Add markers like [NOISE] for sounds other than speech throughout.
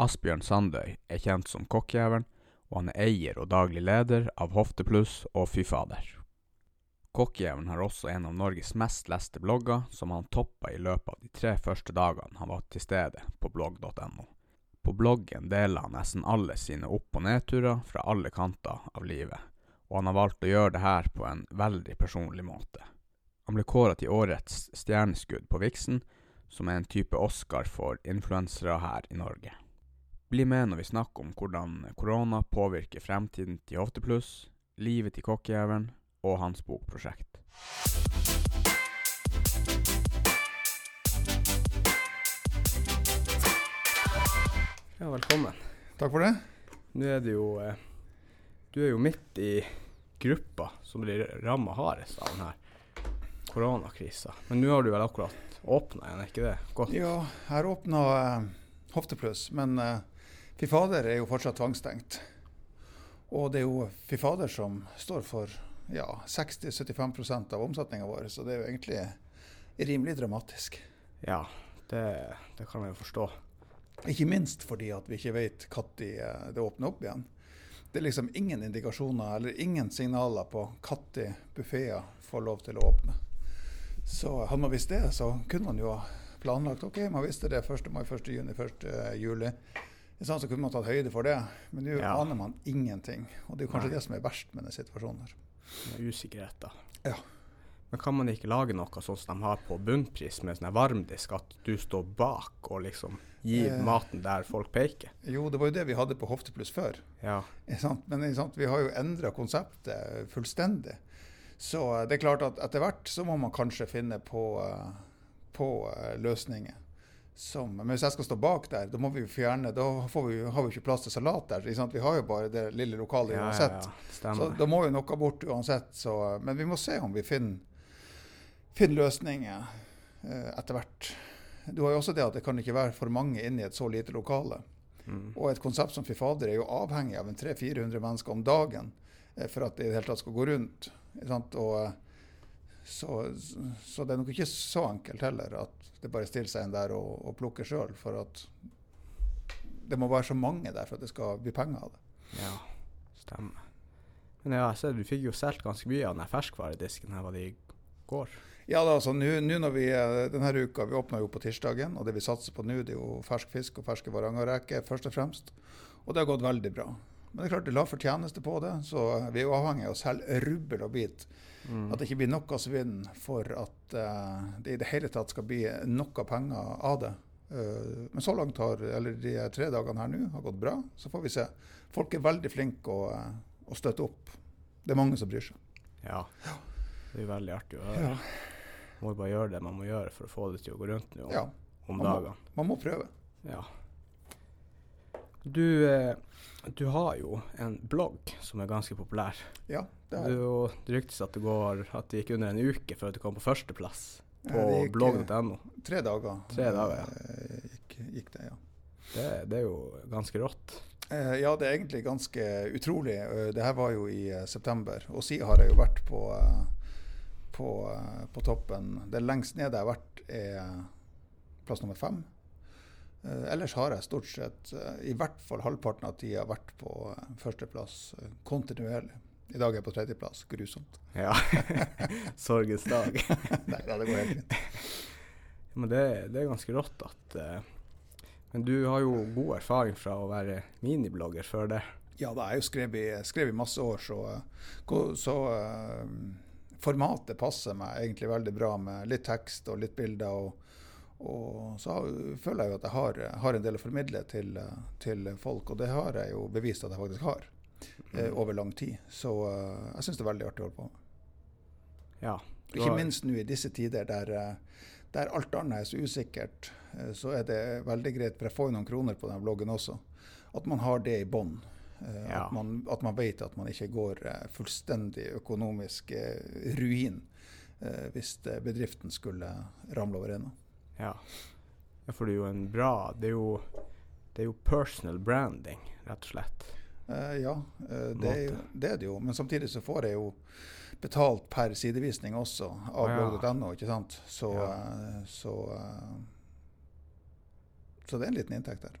Asbjørn Sandøy er kjent som Kokkjævelen, og han er eier og daglig leder av Hoftepluss og Fy fader. Kokkjævelen har også en av Norges mest leste blogger, som han toppa i løpet av de tre første dagene han var til stede på blogg.no. På bloggen deler han nesten alle sine opp- og nedturer fra alle kanter av livet, og han har valgt å gjøre det her på en veldig personlig måte. Han ble kåra til årets stjerneskudd på Vixen, som er en type Oscar for influensere her i Norge. Bli med når vi snakker om hvordan korona påvirker fremtiden til Hoftepluss, livet til kokkejævelen og hans bokprosjekt. Ja, velkommen. Takk for det. Nå er det jo eh, Du er jo midt i gruppa som blir ramma hardest av denne koronakrisa. Men nå har du vel akkurat åpna igjen, er ikke det? Godt. Ja, her åpna uh, Hoftepluss, men uh, Fy fader er jo fortsatt tvangstengt. Og det er jo Fy fader som står for ja, 60-75% av omsetninga vår, så det er jo egentlig rimelig dramatisk. Ja, det, det kan jeg jo forstå. Ikke minst fordi at vi ikke vet når eh, det åpner opp igjen. Det er liksom ingen indikasjoner eller ingen signaler på når buffeer får lov til å åpne. Så hadde man visst det, så kunne man jo ha planlagt OK, man visste det 1. mai, 1. juni, 1. juli. Så kunne man tatt høyde for det, men nå ja. aner man ingenting. Og det er kanskje Nei. det som er verst med denne situasjonen. her. Usikkerhet, da. Ja. Men kan man ikke lage noe sånn som de har på bunnpris, med sånn varmdisk, at du står bak og liksom gir eh, maten der folk peker? Jo, det var jo det vi hadde på Hoftepluss før. Ja. Men vi har jo endra konseptet fullstendig. Så eh, det er klart at etter hvert så må man kanskje finne på, uh, på uh, løsninger som Men hvis jeg skal stå bak der, da må vi jo fjerne Da vi, har vi ikke plass til salat der. Vi har jo bare det lille lokalet ja, uansett. Ja. Så da må jo noe bort uansett. Så, men vi må se om vi finner, finner løsninger eh, etter hvert. Du har jo også det at det kan ikke være for mange inne i et så lite lokale. Mm. Og et konsept som Fy fader er jo avhengig av en 300-400 mennesker om dagen eh, for at det i det hele tatt skal gå rundt. Og, eh, så, så, det er nok ikke så enkelt heller at det bare stiller seg en der og, og plukker sjøl. For at det må være så mange der for at det skal bli penger av det. Ja, stemmer. Men ja, så du fikk jo solgt ganske mye av den ferskvaredisken her, var det i går? Ja da, altså, nå når vi eh, denne uka, vi åpna jo på tirsdagen, og det vi satser på nå, det er jo fersk fisk og ferske varangerreker først og fremst. Og det har gått veldig bra. Men det er klart det la fortjeneste på det, så vi er jo avhengig av å selge rubbel og bit. Mm. At det ikke blir noe svinn for at uh, det i det hele tatt skal bli noe penger av det. Uh, men så langt har eller de tre dagene her nå har gått bra. Så får vi se. Folk er veldig flinke å, uh, å støtte opp. Det er mange som bryr seg. Ja. Det er veldig artig å høre. Ja. Må bare gjøre det man må gjøre for å få det til å gå rundt nå ja. om dagene. Man må prøve. Ja. Du du har jo en blogg som er ganske populær. Ja, det er ryktes at det, går, at det gikk under en uke før du kom på førsteplass på ja, blogg.no. Tre dager. Tre dager, ja. Eh, gikk, gikk det, ja. Det, det, er jo ganske rått. Eh, ja, det er egentlig ganske utrolig. Eh, det her var jo i september, og siden har jeg jo vært på, på, på toppen. Det lengst nede jeg har vært, er plass nummer fem. Eh, ellers har jeg stort sett, eh, i hvert fall halvparten av tida, vært på eh, førsteplass kontinuerlig. I dag er jeg på tredjeplass. Grusomt. Ja. [LAUGHS] Sorgens dag. [LAUGHS] Nei det går helt fint. Men det, det, er ganske rått at uh, Men du har jo god erfaring fra å være miniblogger før det? Ja, da er jeg jo skrevet, skrevet masse år, så, så uh, formatet passer meg egentlig veldig bra med litt tekst og litt bilder. og og så føler jeg jo at jeg har, har en del å formidle til, til, folk, og det har jeg jo bevist at jeg faktisk har eh, mm. over lang tid. Så eh, jeg syns det er veldig artig å holde på med. Ja, Ikke minst nå i disse tider der, eh, der alt annet er så usikkert, uh, så er det veldig greit, for jeg får jo noen kroner på denne bloggen også, at man har det i bånn. Uh, ja. At, man, at man vet at man ikke går fullstendig økonomisk ruin hvis bedriften skulle ramle over ende. Ja. ja. For det er jo en bra Det er jo, det er jo personal branding, rett og slett. Uh, ja, uh, det, er jo, det, er det jo. Men samtidig så får jeg jo betalt per sidevisning også av blogg.no, ikke sant. Så, ja. uh, så, så, det er en liten inntekt der.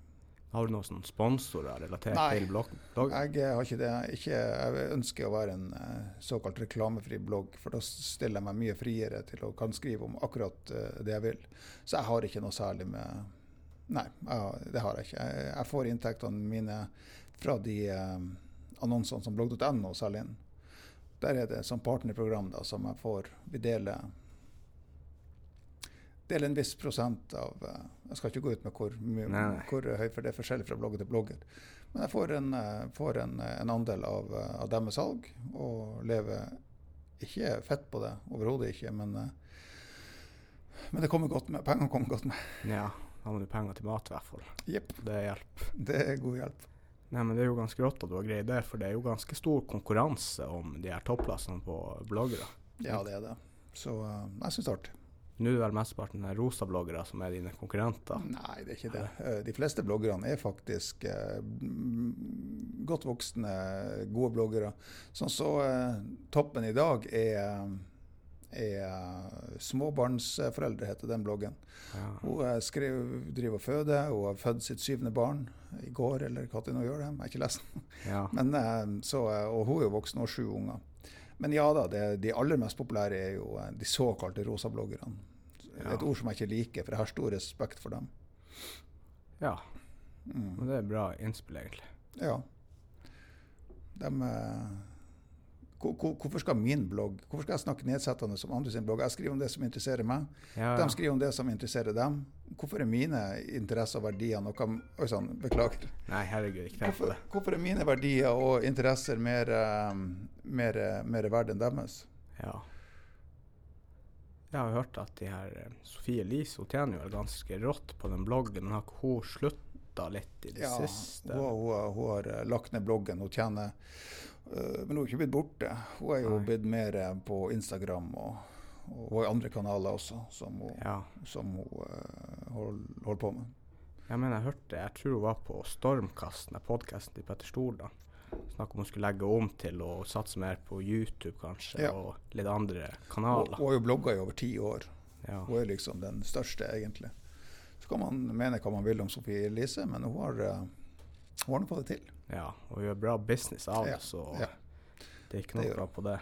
Har du noen sponsorer relatert Nei. til bloggen? Jeg eh, har ikke det. Ikke, jeg ønsker å være en eh, såkalt reklamefri blogg, for da stiller jeg meg mye friere til å kan skrive om akkurat eh, det jeg vil. Så jeg har ikke noe særlig med Nei, jeg, det har jeg ikke. Jeg, jeg får inntektene mine fra de eh, annonsene som blogg.no selger inn. Der er det som partnerprogram da, som jeg får Vi deler deler en viss prosent av eh, Jeg skal ikke gå ut med hvor, mye, Nei, nei. hvor høy, for det er forskjellig fra blogger til blogger. Men jeg får en, eh, får en, en andel av, av deres salg, og lever ikke fett på det, overhodet ikke. Men, men det kommer godt med. Pengene kommer godt med. Ja, da må du penger til mat i hvert fall. Yep. Det hjelp. Det er god hjelp. Nei, men Det er jo ganske rått at du har greid det, for det er jo ganske stor konkurranse om de her topplassene på bloggere. Ja, det er det. Så eh, jeg syns det er artig. Nå er det vel mesteparten av rosa-bloggere som er dine konkurrenter. Nei, det er ikke det. Eh, De fleste bloggerne er faktisk eh, godt voksne, gode bloggere. Sånn så eh, toppen i dag er, er eh, småbarnsforeldre, heter den bloggen. Ja. Hun eh, skrev, driver og føder, hun har født sitt syvende barn i går, eller hva til nå gjør det, jeg har ikke lest den. ja. [LAUGHS] Men, eh, så, eh, og hun er jo voksen og har sju unger. Men ja da, det, de aller mest populære er jo eh, de såkalte rosabloggerne. Ja. Et ord som jeg ikke liker, for jeg har stor respekt for dem. ja. Mm. Men det er bra innspill, egentlig. Ja. De hvorfor skal min blogg Hvorfor skal jeg snakke nedsettende om andre sin blogg? Jeg skriver om det som interesserer meg. Ja, De skriver om det som interesserer dem. Hvorfor er mine interesser og verdier noe Oi sann, beklager. Nei, herregud, ikke tenk på Hvorfor, det. hvorfor er mine verdier og interesser mer, eh, mer, eh, mer verdt enn deres? Ja. Jeg har hørt at de her eh, Sofie Elise hun tjener jo ganske rått på den bloggen, men har ikke hun slutta litt i det Ja, siste? hun, hun, hun har lagt ned bloggen. Hun tjener Men hun er ikke blitt borte. Hun er jo Nei. blitt mer eh, på Instagram og, og hun andre kanaler også som hun, Ja. som hun uh, holder, holder på med. Jeg mener, jeg hørte Jeg tror hun var på Stormkasten, podkasten til Petter Stordalen. Snakk om hun skulle legge om til å satse mer på YouTube, kanskje, Ja. og litt andre kanaler. hun har jo blogga i over ti år. Ja. Hun er liksom den største, egentlig. Så kan man mene hva man vil om Sofie Elise, men hun har, øh, hun på det til. ja. Og gjør bra business av Ja, det, så ja. det er ikke noe bra på det.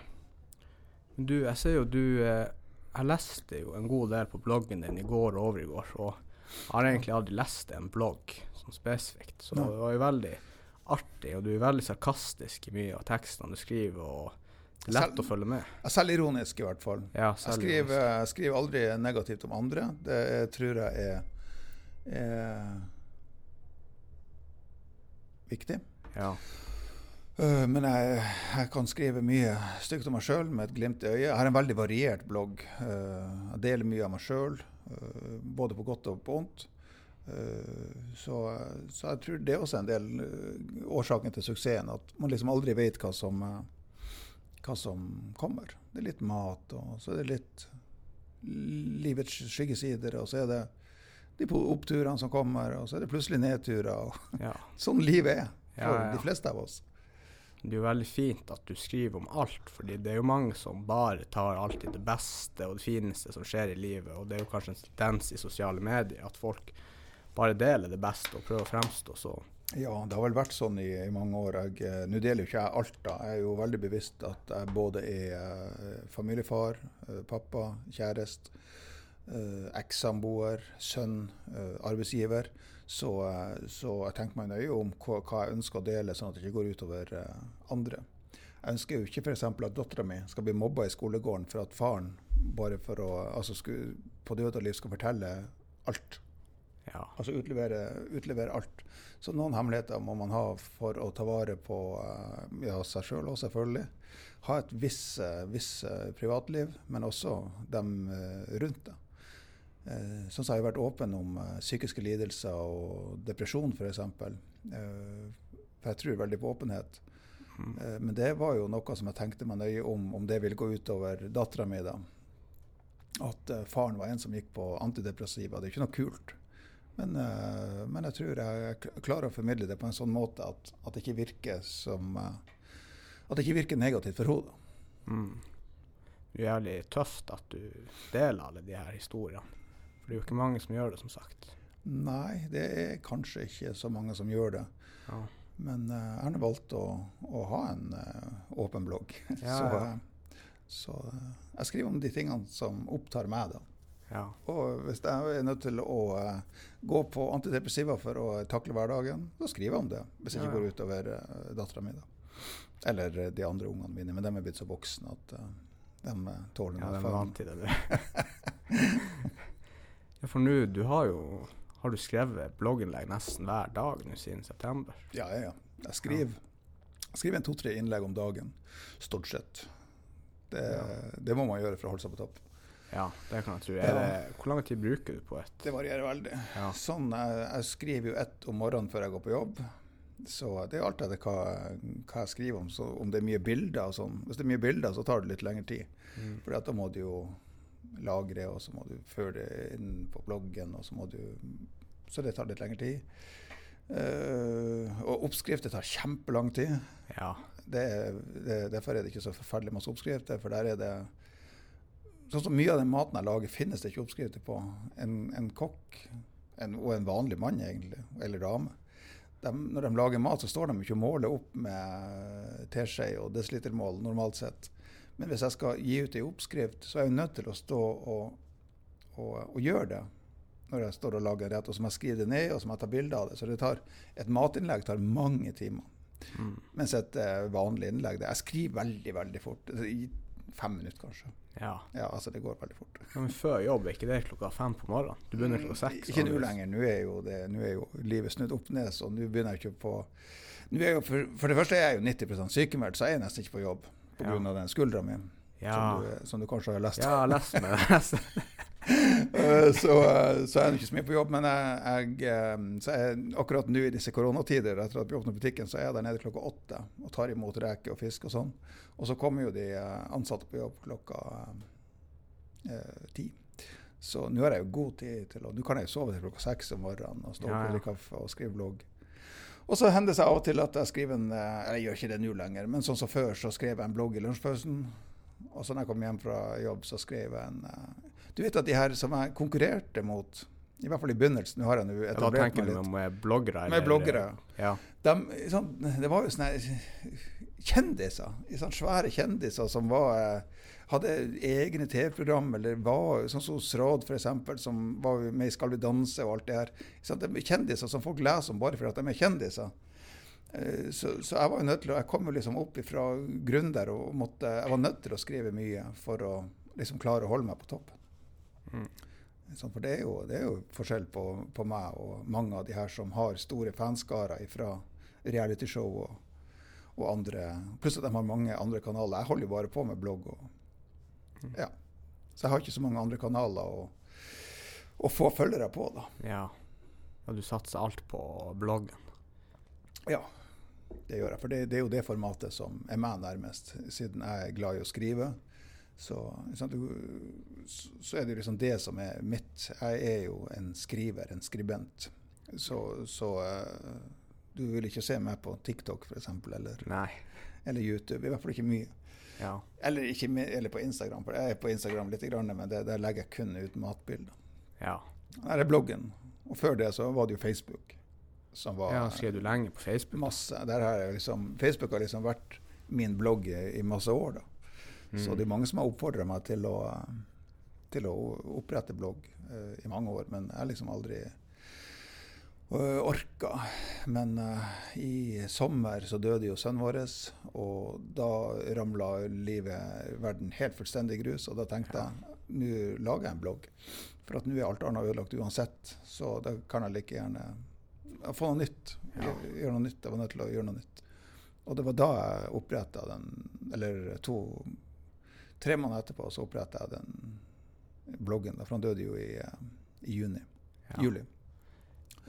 Men du, jeg ser jo du eh, Jeg leste jo en god del på bloggen din i går og over i går, og jeg har egentlig aldri lest en blogg sånn spesifikt, så Nei. det var jo veldig artig, og du er veldig sarkastisk i mye av tekstene du skriver, og det er lett Selv- å følge med. Ja, Selvironisk, i hvert fall. Ja, Jeg skriver, jeg skriver aldri negativt om andre. Det jeg tror jeg er, er viktig. Ja. Øh, men jeg, jeg kan skrive mye stygt om meg sjøl med et glimt i øyet. Jeg har en veldig variert blogg. Øh, jeg deler mye av meg sjøl, både på godt og på vondt. Så, så jeg tror det er også en del årsaken til suksessen. At man liksom aldri vet hva som, hva som kommer. Det er litt mat, og så er det litt livets skyggesider, og så er det de oppturene som kommer, og så er det plutselig nedturer. [LAUGHS] Ja. sånn livet er for Ja, ja. de fleste av oss. Det er jo veldig fint at du skriver om alt, fordi det er jo mange som bare tar alltid det beste og det fineste som skjer i livet, og det er jo kanskje en tendens i sosiale medier at folk bare deler det beste og prøver å fremstå så Ja, det har vel vært sånn i, i mange år. Eh, Nå deler jo ikke jeg alt, da. Jeg er jo veldig bevisst at jeg både er eh, familiefar, eh, pappa, kjæreste, ekssamboer, sønn, eh, arbeidsgiver. Så, eh, så jeg tenker meg nøye om hva, hva jeg ønsker å dele, sånn at det ikke går utover eh, andre. Jeg ønsker jo ikke f.eks. at dattera mi skal bli mobba i skolegården for at faren bare for å, altså skulle, på død og liv skal fortelle alt. ja. Altså utlevere, utlevere alt. Så noen hemmeligheter må man ha for å ta vare på eh, ja, seg sjøl òg, selvfølgelig. Ha et visst viss, eh, privatliv, men også dem eh, rundt deg. Sånn som jeg har vært åpen om eh, psykiske lidelser og depresjon, f.eks. Uh, for jeg tror veldig på åpenhet. Mm. Eh, men det var jo noe som jeg tenkte meg nøye om, om det ville gå utover dattera mi. da. At eh, faren var en som gikk på antidepressiva. Det er ikke noe kult. Men, eh, men jeg tror jeg klarer å formidle det på en sånn måte at, at det ikke virker som eh, At det ikke virker negativt for henne. Mm. Det er jævlig tøft at du deler alle de her historiene. For det er jo ikke mange som gjør det, som sagt. Nei, det er kanskje ikke så mange som gjør det. Ja. Men uh, jeg har valgt å, å, ha en uh, åpen blogg. Ja, [LAUGHS] så, ja. uh, så jeg skriver om de tingene som opptar meg, da. Ja. Og hvis jeg er nødt til å gå på antidepressiva for å takle hverdagen, så skriver jeg om det. Hvis det ikke Ja, ja. går utover uh, dattera mi, da. Eller de andre ungene mine. Men de er blitt så voksne at de tåler Ja, meg de er vant til det, du. [LAUGHS] ja, for nå, du har jo Har du skrevet blogginnlegg nesten hver dag nå siden september? Ja, ja, ja. Jeg skriver, ja. skriver en to-tre innlegg om dagen, stort sett. Det, Ja. det må man gjøre for å holde seg på topp. Ja, det kan jeg tro. Ja. Det, hvor lang tid bruker du på et Det varierer veldig. Ja. Sånn, jeg, jeg skriver jo ett om morgenen før jeg går på jobb. Så det er alt etter hva, hva jeg skriver om. Så om det er mye bilder og sånn. Hvis det er mye bilder, så tar det litt lengre tid. Mm. For da må du jo lagre, og så må du føre det inn på bloggen, og så må du Så det tar litt lengre tid. Uh, og oppskrifter tar kjempelang tid. Ja. Det, er- det, derfor er det ikke så forferdelig masse oppskrifter, for der er det Sånn som Mye av den maten jeg lager, finnes det ikke oppskrifter på. En, en kokk, en, og en vanlig mann egentlig, eller dame, de, når de lager mat, så står de ikke og måler opp med teskje og desilitermål normalt sett. Men hvis jeg skal gi ut ei oppskrift, så er jeg nødt til å stå og, og, og gjøre det. Når jeg står og lager rett, og så må jeg skrive det ned og så må jeg ta bilde av det. Så det tar, et matinnlegg tar mange timer. Mm. Mens et uh, vanlig innlegg det, Jeg skriver veldig, veldig fort. I fem minutter, kanskje. ja. Ja, altså Det går veldig fort. Ja, Men før jobb, er ikke det klokka fem på morgenen? Du begynner klokka seks? Ikke nå lenger. Nå er, jo det, nå er jo livet snudd opp ned, så nå begynner jeg ikke på nå er jo for, for det første er jeg jo 90% sykemeldt, så jeg er nesten ikke på jobb pga. Ja. av den skuldra mi, Ja. som, du, som du kanskje har lest. ja, jeg har lest med det. [LAUGHS] Eh, så, jeg er ikke så mye på jobb. Men jeg, jeg, eh, så jeg, akkurat nå i disse koronatider, etter at vi åpner butikken, så er jeg der nede klokka åtte og tar imot reker og fisk og sånn. Og så kommer jo de eh, ansatte på jobb klokka eh, ti. Så nå har jeg jo god tid til å Nå kan jeg jo sove til klokka seks om morgenen og stå Ja, opp og drikke kaffe og skrive blogg. Og så hender det seg av og til at jeg skriver en eh, Eller jeg gjør ikke det nå lenger, men sånn som før, så skrev jeg en blogg i lunsjpausen. Og så når jeg kom hjem fra jobb, så skrev jeg en eh, Du vet at de her som jeg konkurrerte mot, i hvert fall i begynnelsen Nå har jeg nå Ja, Da Hva tenker du litt. med bloggere? Med bloggere. Ja. De, sånn, det var jo sånne kjendiser, sånne svære kjendiser som var, eh, hadde egne TV-program, eller var sånn som Srad f.eks., som var med i Skal vi danse og alt det her. Sånn, det er kjendiser som folk leser om bare fordi at de er kjendiser. Eh, Så, så jeg var jo nødt til å, jeg kom jo liksom opp fra grunnen der og måtte, jeg var nødt til å skrive mye for å liksom klare å holde meg på toppen. Mm. Sånn, for det er, jo, det er jo forskjell på, på meg og mange av de her som har store fanskarer fra realityshow og, og andre. Pluss at de har mange andre kanaler. Jeg holder jo bare på med blogg. og. Ja. Så jeg har ikke så mange andre kanaler å, å få følgere på, da. ja. Og du satser alt på bloggen? Ja, det gjør jeg. For det, det er jo det formatet som er meg nærmest, siden jeg er glad i å skrive. Så, så er det jo liksom det som er mitt. Jeg er jo en skriver, en skribent. Så, så eh, du vil ikke se meg på TikTok f.eks., eller, Nei. eller YouTube. I hvert fall ikke mye. Ja. Eller, ikke, eller på Instagram, for jeg er på Instagram litt, men det, der legger jeg kun ut matbilder. Ja. Der er bloggen. Og før det så var det jo Facebook. Som var ja. Skrev du lenge på Facebook? masse. Har jeg liksom, Facebook har liksom vært min blogg i, masse år. da. Så Mm. det er mange som har oppfordra meg til å, til å opprette blogg uh, i mange år, men jeg har liksom aldri orka. Men eh, i sommer så døde jo sønnen vår, og da ramla livet verden helt fullstendig i grus. Og da tenkte jeg nå lager jeg en blogg, for at nå er alt annet ødelagt uansett. Så da kan jeg like gjerne få noe nytt. Gjøre noe nytt. Jeg var nødt til å gjøre noe nytt. Og det var da jeg oppretta den, eller to Tre måneder etterpå så oppretta jeg den bloggen, for han døde jo i, eh, i juni. Ja. Juli.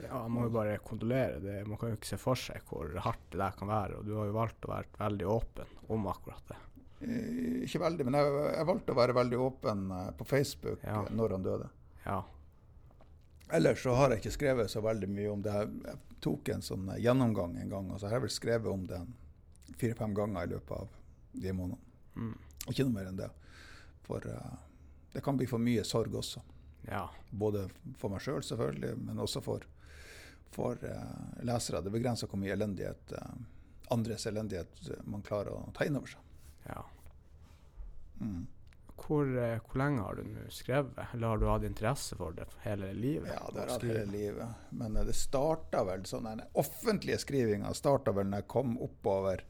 Ja, man må jo bare kondolere. Det, man kan jo ikke se for seg hvor hardt det der kan være. Og du har jo valgt å være veldig åpen om akkurat det. Eh, Ikke veldig, men jeg, jeg valgte å være veldig åpen eh, på Facebook Ja. eh, når han døde. Ja. Ellers så har jeg ikke skrevet så veldig mye om det. Jeg tok en sånn gjennomgang en gang, og så har jeg vel skrevet om det fire-fem ganger i løpet av de månedene. Mm. Ikke noe mer enn det. For uh, det kan bli for mye sorg også. Ja. Både for meg sjøl, selv, selvfølgelig, men også for, for uh, lesere. Det begrenser hvor mye elendighet, uh, andres elendighet man klarer å ta inn over seg. ja. Mm. Hvor, eh, hvor lenge har du nå skrevet, eller har du hatt interesse for det hele livet? Ja, det har jeg hele livet. Men eh, det starta vel sånn Den offentlige skrivinga starta vel når jeg kom oppover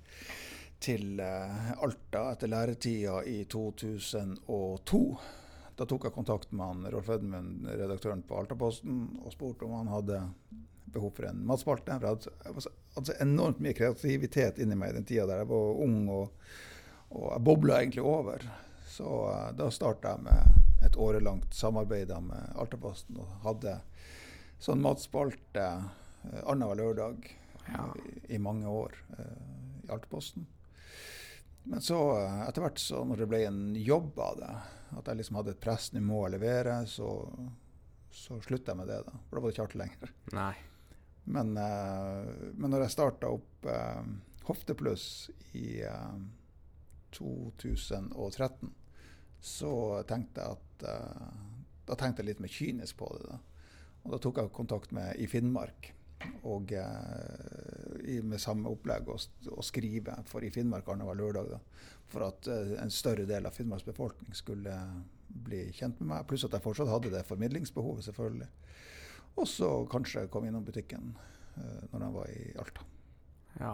til eh, Alta etter læretida i 2002. Da tok jeg kontakt med han, Rolf Edmund, redaktøren på Altaposten, og spurte om han hadde behov for en matspalte. For jeg hadde, jeg hadde så enormt mye kreativitet inni meg den tida der jeg var ung, og, og jeg bobla egentlig over. Så uh, da starta jeg med et årelangt samarbeid med Altaposten og hadde sånn matspalte uh, annenhver lørdag Ja. i, i mange år uh, i Altaposten. Men så eh, etter hvert så når det ble en jobb av det, at jeg liksom hadde et press nå må jeg levere, så, så slutta jeg med det. da. For da var det ikke artig lenger. Nei. Men, eh, men når jeg starta opp eh, Hoftepluss i eh, 2013, så tenkte jeg at eh, Da tenkte jeg litt mer kynisk på det. da. Og da tok jeg kontakt med i Finnmark. Og eh, med samme opplegg å skrive for i Finnmark annenhver lørdag. da. For at eh, en større del av Finnmarks befolkning skulle bli kjent med meg. Pluss at jeg fortsatt hadde det formidlingsbehovet, selvfølgelig. Og så kanskje kom innom butikken uh, når jeg var i Alta. Ja.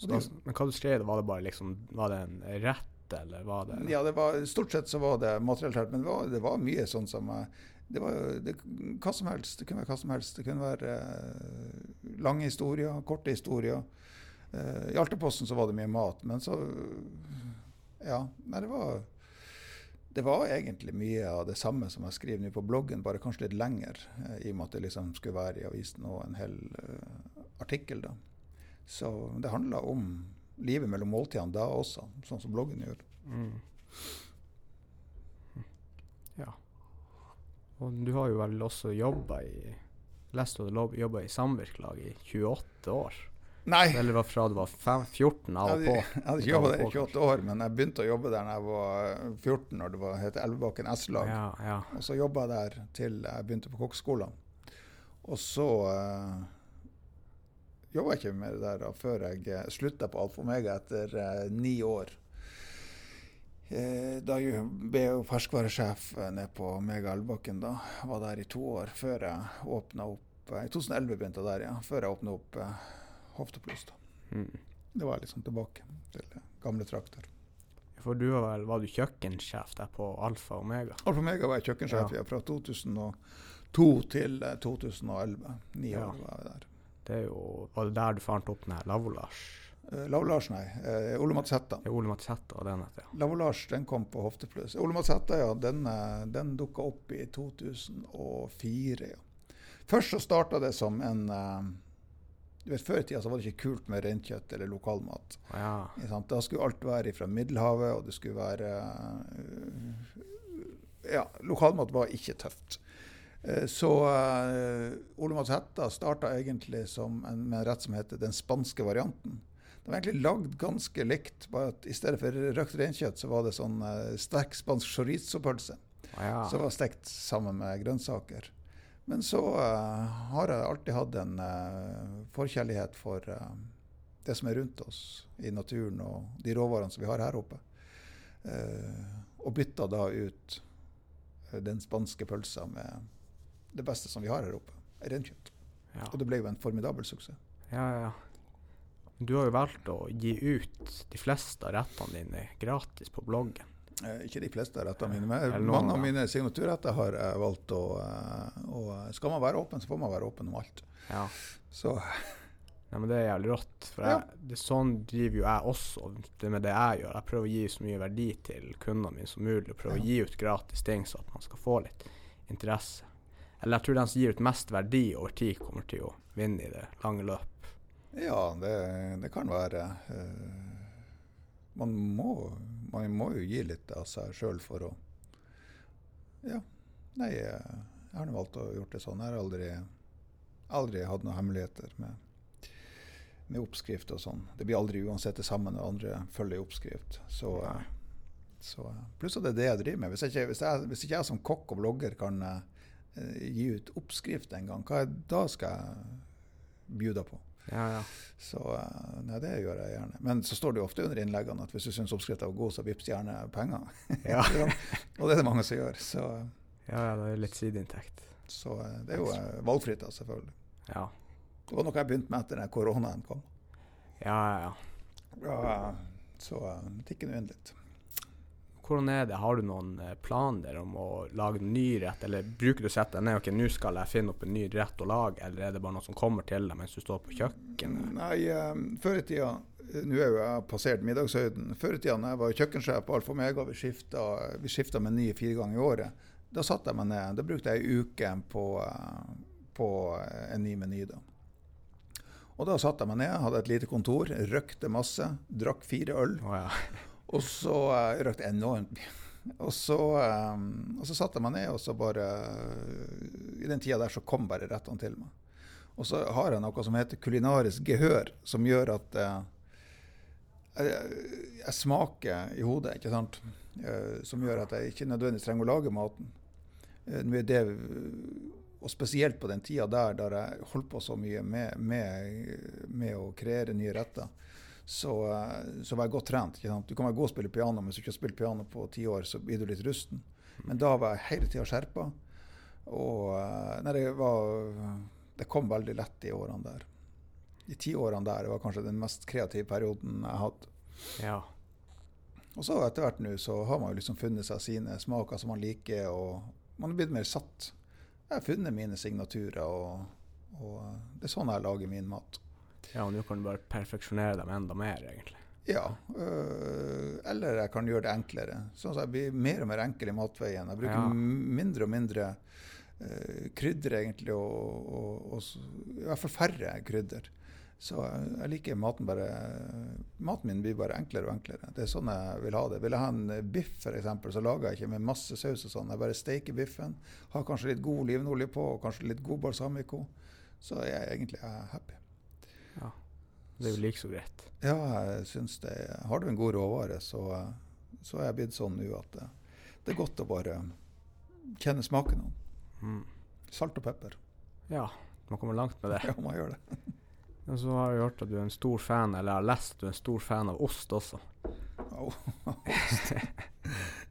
Da, det- men hva du skrev, var det bare liksom Var det en rett, eller var det Ja, det var, stort sett så var det materielt, men det var, det var mye sånn som eh, det var det, hva som helst. Det kunne være hva som helst. Det kunne være uh, lange historier, korte historier. Uh, I Altaposten så var det mye mat, men så Ja. Nei, det var det var egentlig mye av det samme som jeg skriver nå på bloggen, bare kanskje litt lenger. eh, I og med at det liksom skulle være i avisen og en hel uh, artikkel. da. Så det handla om livet mellom måltidene da også, sånn som bloggen gjør. Mm. Ja. Og du har jo vel også jobba i Lest du hadde jobba i samvirkelag i 28 år? Nei! Eller var fra du var fem, 14 av og på? jeg hadde ikke jobba der i 28 år, men jeg begynte å jobbe der da jeg var 14, når det var, het Elvebakken S-lag. Ja, ja. Og så jobba jeg der til jeg begynte på kokkeskolen. Og så uh, jobba jeg ikke mer der da, før jeg uh, slutta på Alfa Omega etter uh, ni år. Eh, da ble jeg jo ferskvaresjef eh, nede på Mega Elvebakken. da. Var der i to år før jeg åpna opp eh, I 2011 begynte jeg der, ja. Før jeg åpna opp Hoftepluss. da. Mm. Det var liksom tilbake til eh, gamle trakter. For du var vel var du kjøkkensjef der på Alfa Omega? Alfa Omega var jeg kjøkkensjef Ja. fra 2002 til eh, 2011. Ni Ja. år var jeg der. Det er jo, Var det der du fant opp den her Lavolage? Uh, Lars, nei. Uh, Ole Mats Hetta. Det er Ole Matsetta den heter, ja. Lavolage den kom på Hoftepluss. Ole Mats Hetta, ja, den, eh, den dukka opp i 2004. ja. Først så starta det som en eh, du vet, Før i tida så var det ikke kult med reinkjøtt eller lokalmat. Ja. Da skulle alt være fra Middelhavet, og det skulle være eh, Ja, lokalmat var ikke tøft. Eh, Så uh, Ole Mats Hætta starta egentlig som en, med en rett som heter den spanske varianten. Det var egentlig lagd ganske likt, bare at i stedet for røkt reinkjøtt, så var det sånn eh, sterk spansk chorizo-pølse. Ja. Som var stekt sammen med grønnsaker. Men så uh, har jeg alltid hatt en uh, forkjærlighet for uh, det som er rundt oss i naturen og de råvarene som vi har her oppe. Og bytta da ut den spanske pølsa med det beste som vi har her oppe, reinkjøtt. ja. Og det ble jo en formidabel suksess. Ja, ja. Du har jo valgt å gi ut de fleste av rettene dine gratis på bloggen. Eh, ikke de fleste rettene mine, men mange av mine signaturretter har jeg valgt å, og Skal man være åpen, så får man være åpen om alt. Ja. Så Nei, men Det er jævlig rått. For Ja. det, sånn driver jo jeg også det med det jeg gjør. Jeg prøver å gi så mye verdi til kundene mine som mulig. og Prøver Ja. å gi ut gratis ting så at man skal få litt interesse. Eller jeg tror den som gir ut mest verdi over tid, kommer til å vinne i det lange løp. Ja, det, det kan være. eh, man, må, man må jo gi litt av seg sjøl for å Ja. Nei, jeg har nå valgt å gjort det sånn. Jeg har aldri, aldri hatt noen hemmeligheter med, med oppskrift og sånn. Det blir aldri uansett det samme når andre følger oppskrift. Så, så Pluss at det er det jeg driver med. Hvis, ikke, hvis, jeg, hvis ikke jeg som kokk og blogger kan, eh, gi ut oppskrift en gang, hva da skal jeg bjuda på? Ja, ja. Så eh, nei, det gjør jeg gjerne. Men så står det jo ofte under innleggene at hvis du syns oppskrifta var god, så vips gjerne penger. [LAUGHS] Ja. og det er det mange som gjør. Så, ja, ja, det er litt sideinntekt. så eh, det er jo eh, valgfritt, da, selvfølgelig. Ja. Det var noe jeg begynte med etter den koronaen kom. Ja, ja, ja. Ja, så uh, tikker nå inn litt. Hvordan er det? Har du noen plan planer om å lage en ny rett, eller bruker du å sette deg ned ok, nå skal jeg finne opp en ny rett å lage, eller er det bare noe som kommer til deg mens du står på kjøkkenet? Nei, um, før i tida Nå er jo jeg passert middagshøyden. Før i tida da jeg var kjøkkensjef på Alfa Mega, vi skifta, vi skifta meny fire ganger i året. Da satte jeg meg ned. Da brukte jeg ei uke på, eh, på en ny meny. da. Og da satte jeg meg ned, hadde et lite kontor, røkte masse, drakk fire øl. Oh, ja. Og så uh, røkte enormt mye. Og så, um, og så satte jeg meg ned, og så bare uh, I den tida der så kom bare rettene til meg. Og så har jeg noe som heter kulinarisk gehør, som gjør at uh, jeg, jeg, smaker i hodet, ikke sant. Uh, som gjør at jeg ikke nødvendigvis trenger å lage maten. Uh, det, og spesielt på den tida der der jeg holdt på så mye med, med, med å kreere nye retter så, så, var jeg godt trent. Du kan være god å spille piano, men hvis du ikke har spilt piano på ti år, så blir du litt rusten. Men da var jeg hele tida skjerpa. Og nei, det, var, det kom veldig lett de årene der. De ti årene der var kanskje den mest kreative perioden jeg hadde. Ja. Og så etter hvert nå så har man jo liksom funnet seg sine smaker som man liker, og man har blitt mer satt. Jeg har funnet mine signaturer, og, og det er sånn jeg lager min mat. Ja, og nå kan du bare perfeksjonere dem enda mer, egentlig. Ja, øh, eller jeg kan gjøre det enklere. Sånn at jeg blir mer og mer enkel i matveien. Jeg bruker Ja. mindre og mindre øh, krydder, egentlig, og, og, og i hvert fall færre krydder. Så jeg, jeg liker maten bare Maten min blir bare enklere og enklere. Det er sånn jeg vil ha det. Vil jeg ha en biff, f.eks., så lager jeg ikke med masse saus og sånn. Jeg bare steker biffen, har kanskje litt god olivenolje på, og kanskje litt god balsamico. Så jeg egentlig er happy. Ja. Det er jo like så greit. Ja, jeg syns det. Har du en god råvare, så, så er jeg blitt sånn nå at det, det er godt å bare kjenne smaken av. Mm. Salt og pepper. Ja, man kommer langt med det. Ja, man gjør det. [LAUGHS] Og så har jeg hørt at du er en stor fan, eller jeg har lest at du er en stor fan av ost også. Au. [LAUGHS]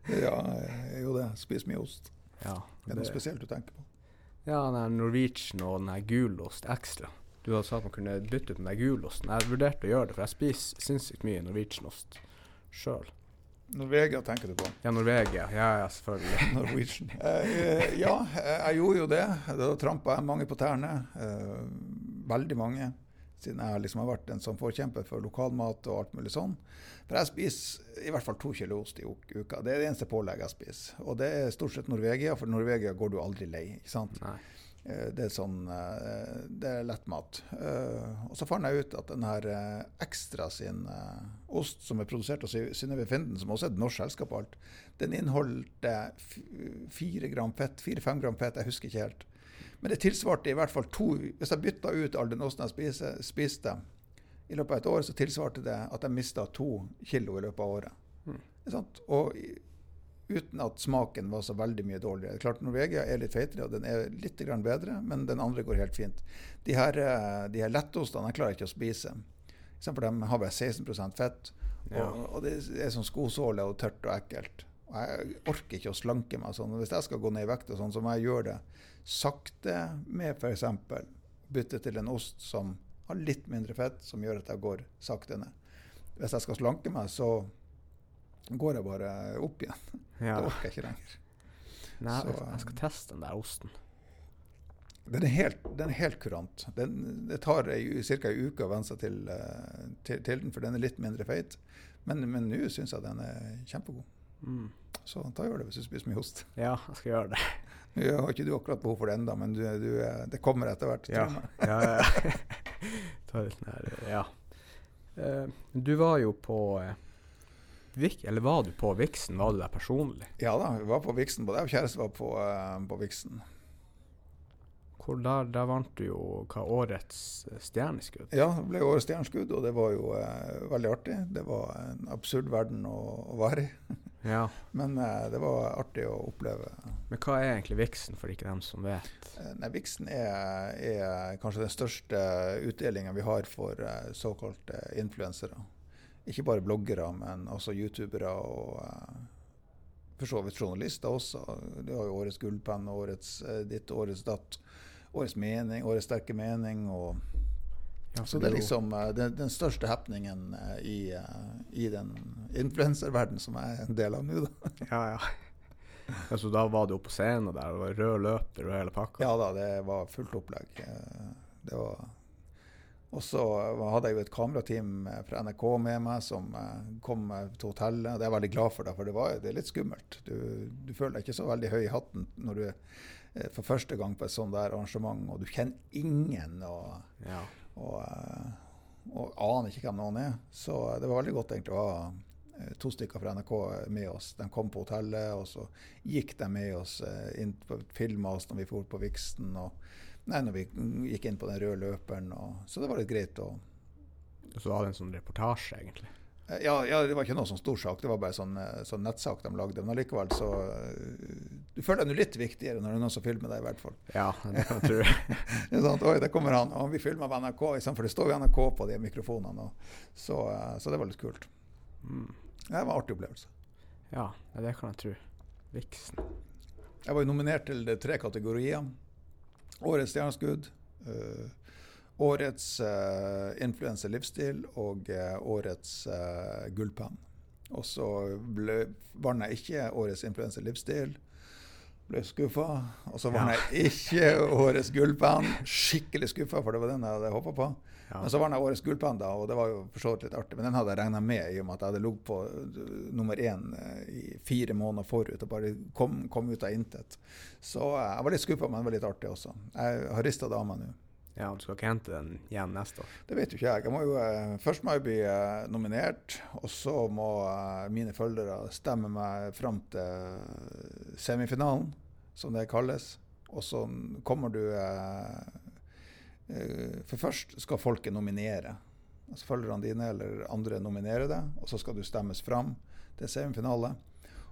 ja, jeg er jo det. Spiser mye ost. Ja, Er det noe spesielt du tenker på? ja den Norwegian og den her gulost ekstra. Du hadde sagt man kunne bytte ut den der gulosten. Jeg vurderte å gjøre det, for jeg spiser sinnssykt mye Norwegian-ost sjøl. Norvegia tenker du på? Ja, Norvegia. Ja, ja, selvfølgelig. [LAUGHS] Norwegian. Eh, ja, jeg gjorde jo det. Da trampa jeg mange på tærne. Eh, veldig mange. Siden jeg liksom har vært en sånn forkjemper for lokalmat og alt mulig sånn. For jeg spiser i hvert fall to kilo ost i uka. Det er det eneste pålegget jeg spiser. Og det er stort sett Norvegia, for Norvegia går du aldri lei. ikke sant? Nei. Eh, Det er sånn eh, Det er lettmat. Eh, Og så fant jeg ut at den her Ekstra sin ost, som er produsert av Sy- Synnøve Finden, som også er et norsk selskap og alt, den inneholdt eh, fire gram fett, fire-fem gram fett, jeg husker ikke helt. Men det tilsvarte i hvert fall to Hvis jeg bytta ut all den osten jeg spiste, spiste i løpet av et år, så tilsvarte det at jeg mista to kilo i løpet av året. Mm. Og uten at smaken var så veldig mye dårligere. Klart Norvegia er litt feitere, og den er litt grann bedre, men den andre går helt fint. De her, eh, de her lettostene jeg klarer ikke å spise. For de har bare 16% fett, Ja. og, og det er sånn skosåle og tørt og ekkelt. Og jeg orker ikke å slanke meg sånn. Hvis jeg skal gå ned i vekt, og sånn, så må jeg gjøre det sakte med f.eks. bytte til en ost som har litt mindre fett, som gjør at jeg går sakte ned. Hvis jeg skal slanke meg, så går jeg bare opp igjen. Ja. Det orker jeg ikke lenger. Nei, Så, jeg skal teste den der osten. Den er helt, den er helt kurant. Den, det tar ca. ei uke å venne seg til, eh, til, til den, for den er litt mindre feit. Men men nå syns jeg den er kjempegod. Mm. Så ta gjør det hvis du spiser mye ost. Ja, jeg skal gjøre det. Nå har ikke du akkurat behov for det ennå, men du, du, er- det kommer etter hvert. Ja. ja, ja. [LAUGHS] Ta litt nær, ja. Eh, du var jo på eh, Eller var du på Vixen? Var du der personlig? ja da, vi var på Vixen. Både jeg og kjæresten var på, uh, på Vixen. Hvor der, der vant du jo hva årets eh, stjerneskudd. Ja, det ble årets stjerneskudd, og det var jo uh, veldig artig. Det var en absurd verden å, å være i. [LAUGHS] Ja. Men uh, det var artig å oppleve Men hva er egentlig viksen, for ikke dem som vet? Nei, Vixen er, er, kanskje den største utdelinga vi har for såkalte influensere. Ikke bare bloggere, men også youtubere og uh, for så vidt journalister også. De har jo Årets gullpenn, årets uh, ditt, årets datt, årets mening, årets sterke mening. og ja, så det er liksom den, den største happeningen i, i den influenserverdenen som jeg er en del av nå. da. [LAUGHS] ja, ja. Ja, så da var du oppe på scenen der, og var rød løper og hele pakka? Ja da, det var fullt opplegg. Eh, det var og så hadde jeg jo et kamerateam fra NRK med meg som eh, kom til hotellet. og Det er jeg veldig glad for, det, for det, var, det er litt skummelt. Du, du, føler deg ikke så veldig høy i hatten når du er eh, for første gang på et sånt der arrangement, og du kjenner ingen. Og, ja. og, og, aner ikke hvem noen er. Så det var veldig godt egentlig å ha Eh, to stykker fra NRK med oss. De kom på hotellet, og så gikk de med oss eh, inn på filma oss når vi for på Viksten. Og, nei, når vi gikk inn på den røde løperen. Og, så det var litt greit å Så var det en sånn reportasje, egentlig? Eh, ja, ja, det var ikke noe sånn stor sak. Det var bare sånn, sånn nettsak de lagde. Men allikevel så Du føler deg litt viktigere når det er noen som filmer deg, i hvert fall. Ja, [LAUGHS] det kan jeg tro. [LAUGHS] det er sånn, Oi, der kommer han. Og vi filmer på NRK, for det står jo NRK på de mikrofonene. Så, så, det var litt kult. Mm. Det var en artig opplevelse. Ja, det kan jeg tro. Viksen. Jeg var jo nominert til tre kategorier. Årets stjerneskudd, uh, årets uh, influenserlivsstil og uh, årets uh, gullpenn. Og så vant jeg ikke årets influenselivsstil. Ble skuffa. Og så vant jeg ikke årets gullpenn. Skikkelig skuffa, for det var den jeg hadde håpa på. Ja. Men så var den årets gullpanda, og det var jo for så vidt litt artig. Men den hadde jeg regna med, i og med at jeg hadde ligget på uh, nummer én uh, i fire måneder forut og bare kom, kom ut av intet. Så uh, jeg var litt skuffa, men det var litt artig også. Jeg har rista det av meg nå. Ja, Du skal ikke hente den igjen neste år? Det vet jo ikke jeg. jeg må jo, først må jeg bli nominert, og så må mine følgere stemme meg fram til semifinalen, som det kalles. Og så kommer du Eh, for først skal folket nominere. Altså Følgerne dine eller andre nominere deg, og så skal du stemmes fram til semifinale.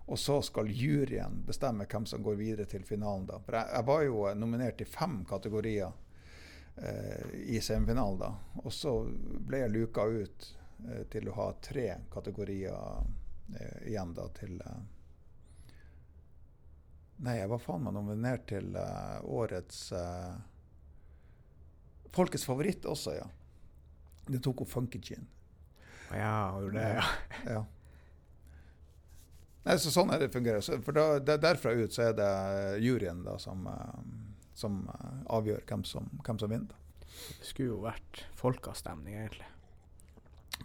Og så skal juryen bestemme hvem som går videre til finalen. da. For jeg, jeg var jo nominert i fem kategorier eh, i semifinalen da. Og så ble jeg luka ut eh, til å ha tre kategorier eh, igjen da til eh, Nei, jeg var faen meg nominert til eh, årets Folkets favoritt også, ja. Det tok hun Funky Gin. Ja, det, ja. [LAUGHS] ja. Nei, så sånn er det fungerer. Så for da, der, derfra ut så er det juryen da, som, eh, som eh, avgjør hvem som, hvem som vinner. Det skulle jo vært folkeavstemning, egentlig.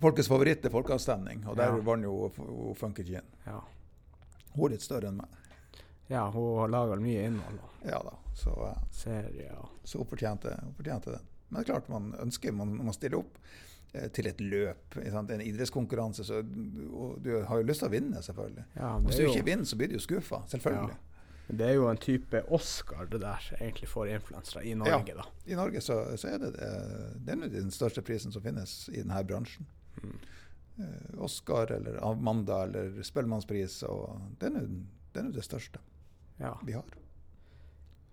Folkets favoritt er folkeavstemning, og der ja. vant jo Funky Gin. Ja. Hun er litt større enn meg. Ja, hun har laga mye innhold. Ja da, så, uh, Serie, så hun fortjente, hun fortjente den. Men det er klart man ønsker, man, man stiller opp eh, til et løp, en idrettskonkurranse, så du har jo lyst til å vinne, selvfølgelig. Ja, Hvis du ikke vinner, så blir du jo skuffa, selvfølgelig. Ja. Det er jo en type Oscar det der egentlig for influensere i Norge, ja, da. I Norge så, så er det det. Er den største prisen som finnes i denne bransjen. Mm. Eh, Oscar eller Amanda eller Spellemannspris, og det er nå det største ja. vi har.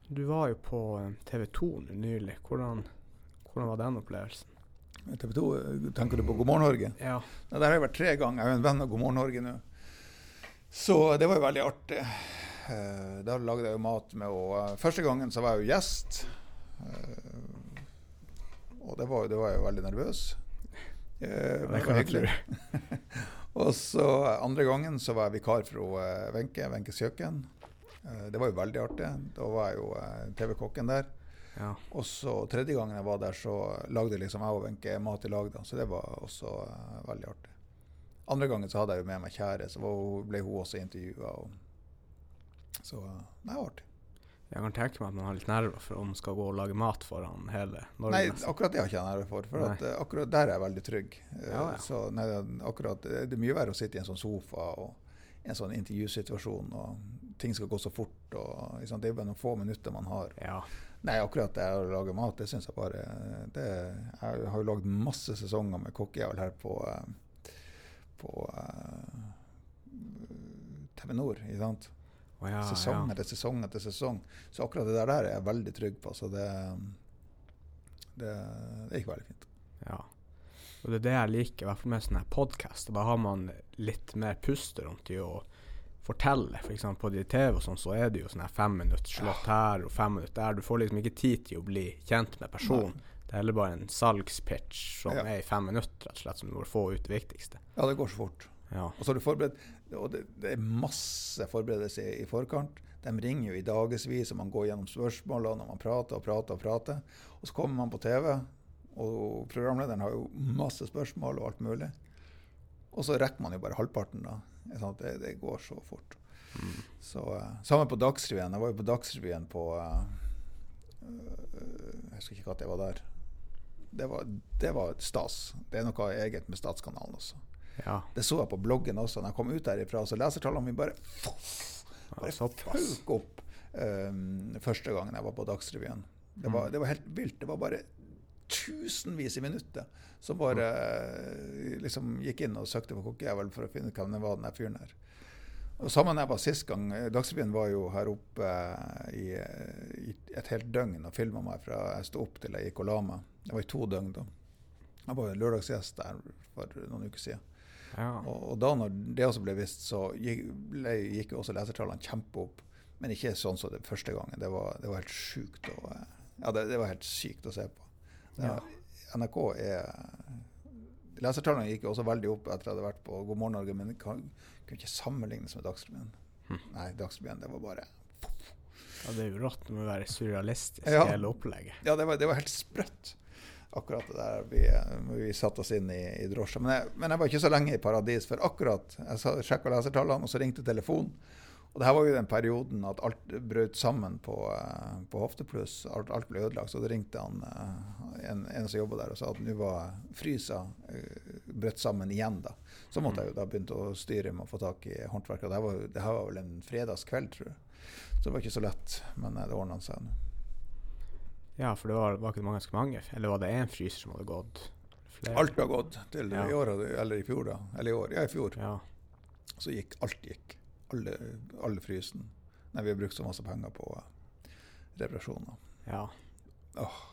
Du var jo på eh, TV 2 nylig. Hvordan hvordan var den opplevelsen? TV 2, Tenker du på God morgen Norge? Ja. ja. Der har jeg vært tre ganger. Jeg er jo en venn av God morgen Norge nå. Så det var jo veldig artig. Uh, da lagde jeg jo mat med henne. Uh, første gangen så var jeg jo gjest. Uh, og det var, det var jeg jo veldig nervøs. Det kan jeg tro. [LAUGHS] og så andre gangen så var jeg vikar for Wenche, Wenches kjøkken. det var jo veldig artig. Da var jeg jo TV-kokken der. Ja. Og så tredje gangen jeg var der, så lagde liksom jeg og Wenche mat i lag. da, Så det var også uh, veldig artig. Andre gangen så hadde jeg jo med meg kjære, så ble hun også intervjua. Så uh, det var artig. Jeg kan tenke meg at man har litt nerver for om man skal gå og lage mat foran hele Norge. Nei, akkurat det har jeg ikke nerver for. For at, uh, akkurat der er jeg veldig trygg. Ja, ja. Så nei, akkurat, Det er mye verre å sitte i en sånn sofa og en sånn intervjusituasjon, og ting skal gå så fort. Og, det er bare noen få minutter man har. Ja. Nei, akkurat det å lage mat, det syns jeg bare det, Jeg har jo lagd masse sesonger med kokkejævel her på, på uh, TV Nord, ikke sant. Oh, ja, sesong ja. etter sesong etter sesong. Så akkurat det der, er jeg veldig trygg på. Så det, det, det gikk veldig fint. Ja. Og det er det jeg liker, i hvert fall med sånne podkast. Da har man litt mer pusterom til å fortelle. For eksempel på de TV og sånn, så er det jo sånn her fem minutter slått her og fem minutter der. Du får liksom ikke tid til å bli kjent med personen. Det er heller bare en salgspitch som Ja. er i fem minutter, rett og slett, som du må få ut det viktigste. Ja, det går så fort. Ja. Og så er du forberedt, og det, det er masse forberedelse i, i forkant. De ringer jo i dagevis, og man går gjennom spørsmålene, og man prater og prater og prater. Og så kommer man på TV, og programlederen har jo masse spørsmål og alt mulig. Og så rekker man jo bare halvparten, da. Det, det går så fort. Mm. Så, eh, Sammen på Dagsrevyen. Jeg var jo på Dagsrevyen på eh, Jeg husker ikke når jeg var der. Det var, det var stas. Det er noe eget med Statskanalen også. ja. Det så jeg på bloggen også. Når jeg kom ut derifra, så lesertallene mine bare, ja bare føk opp um, første gangen jeg var på Dagsrevyen. Det var, Mm. det var helt vilt. Det var bare tusenvis i minutter som bare eh, liksom gikk inn og søkte på kokkejævel for å finne ut hvem var, den der fyren her. Og Sammen jeg var sist gang. eh, Dagsrevyen var jo her oppe eh, i, i et helt døgn og filma meg fra jeg sto opp til jeg gikk og la meg. Det var i to døgn da. Jeg var jo lørdagsgjest der for noen uker siden. Ja. Og, og da når det også ble vist, så gikk, ble, gikk også lesertallene kjempe opp. Men ikke sånn som det første gangen. Det var, det var helt sjukt. å- ja, det, det var helt sykt å se på. Ja. NRK er Lesertallene gikk også veldig opp etter at jeg hadde vært på God morgen Norge, men det kan, kunne ikke sammenlignes med Dagsrevyen. Hm. Nei, Dagsrevyen, det var bare ja, det er jo rått. med å være surrealistisk, Ja. hele opplegget. Ja, det var, det var helt sprøtt. Akkurat det der vi, vi satte oss inn i, i drosja. Men men jeg var ikke så lenge i paradis, for akkurat jeg sjekka lesertallene, og så ringte telefonen. Og det her var jo den perioden at alt brøt sammen på, eh, på Hoftepluss. Alt, alt ble ødelagt. Så det ringte han eh, en, en som jobba der og sa at nå var frysa eh, brøtt sammen igjen. da. Så måtte jeg jo da begynne å styre med å få tak i håndverkere. Det, var det her var vel en fredagskveld, tror jeg. Så det var ikke så lett, men det ordna seg nå. Ja, for det var, var ikke det ganske mange? Eller var det én fryser som hadde gått? Flere? Alt har gått til Ja. i år, eller i fjor, da. Eller i år. Ja, i fjor. Ja. Så gikk alt gikk. Alle, alle frysen. Nei, vi har brukt så masse penger på eh, reparasjoner. ja. Åh.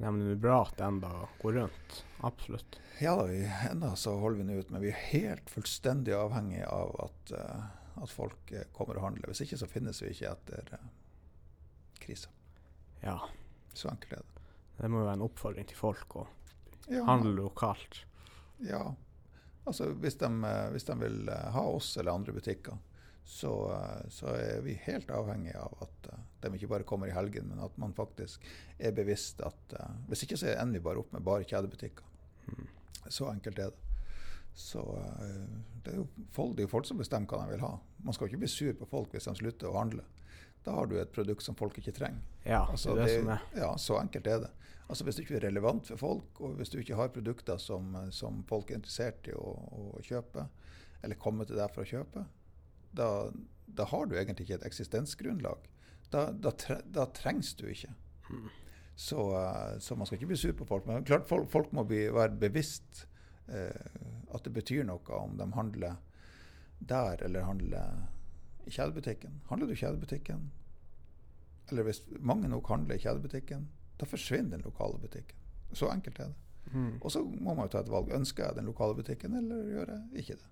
Nei, men det er bra at det enda går rundt. Absolutt. Ja da, vi, enda så holder vi nå ut, men vi er helt fullstendig avhengig av at, uh, at folk eh, kommer og handler. Hvis ikke så finnes vi ikke etter uh, krisa. Ja. Så enkelt er det. Det må jo være en oppfordring til folk å Ja, handle lokalt. Ja. Altså, hvis de, eh, hvis de vil eh, ha oss eller andre butikker, så, så er vi helt avhengig av at eh, de ikke bare kommer i helgen, men at man faktisk er bevisst at eh, Hvis ikke så ender vi bare opp med bare kjedebutikker. Mm. Så enkelt er det. Så eh, det er, jo folk, det er folk som bestemmer hva de vil ha. Man skal ikke bli sur på folk hvis de slutter å handle. Da har du et produkt som folk ikke trenger. Ja, Altså, det det er. Ja, så enkelt er det. Altså Hvis du ikke er relevant for folk, og hvis du ikke har produkter som, som folk er interessert i å, å kjøpe, eller komme til deg for å kjøpe, da, da har du egentlig ikke et eksistensgrunnlag. Da, da, tre, da trengs du ikke. Mm. Så, eh, så man skal ikke bli sur på folk. Men klart folk, folk må bli, være bevisst eh, at det betyr noe om de handler der eller handler i kjedebutikken. Handler du i kjedebutikken, eller hvis mange nok handler i kjedebutikken, da forsvinner den lokale butikken. Så enkelt er det. Mm. Og så må man jo ta et valg. Ønsker jeg den lokale butikken, eller gjør jeg ikke det?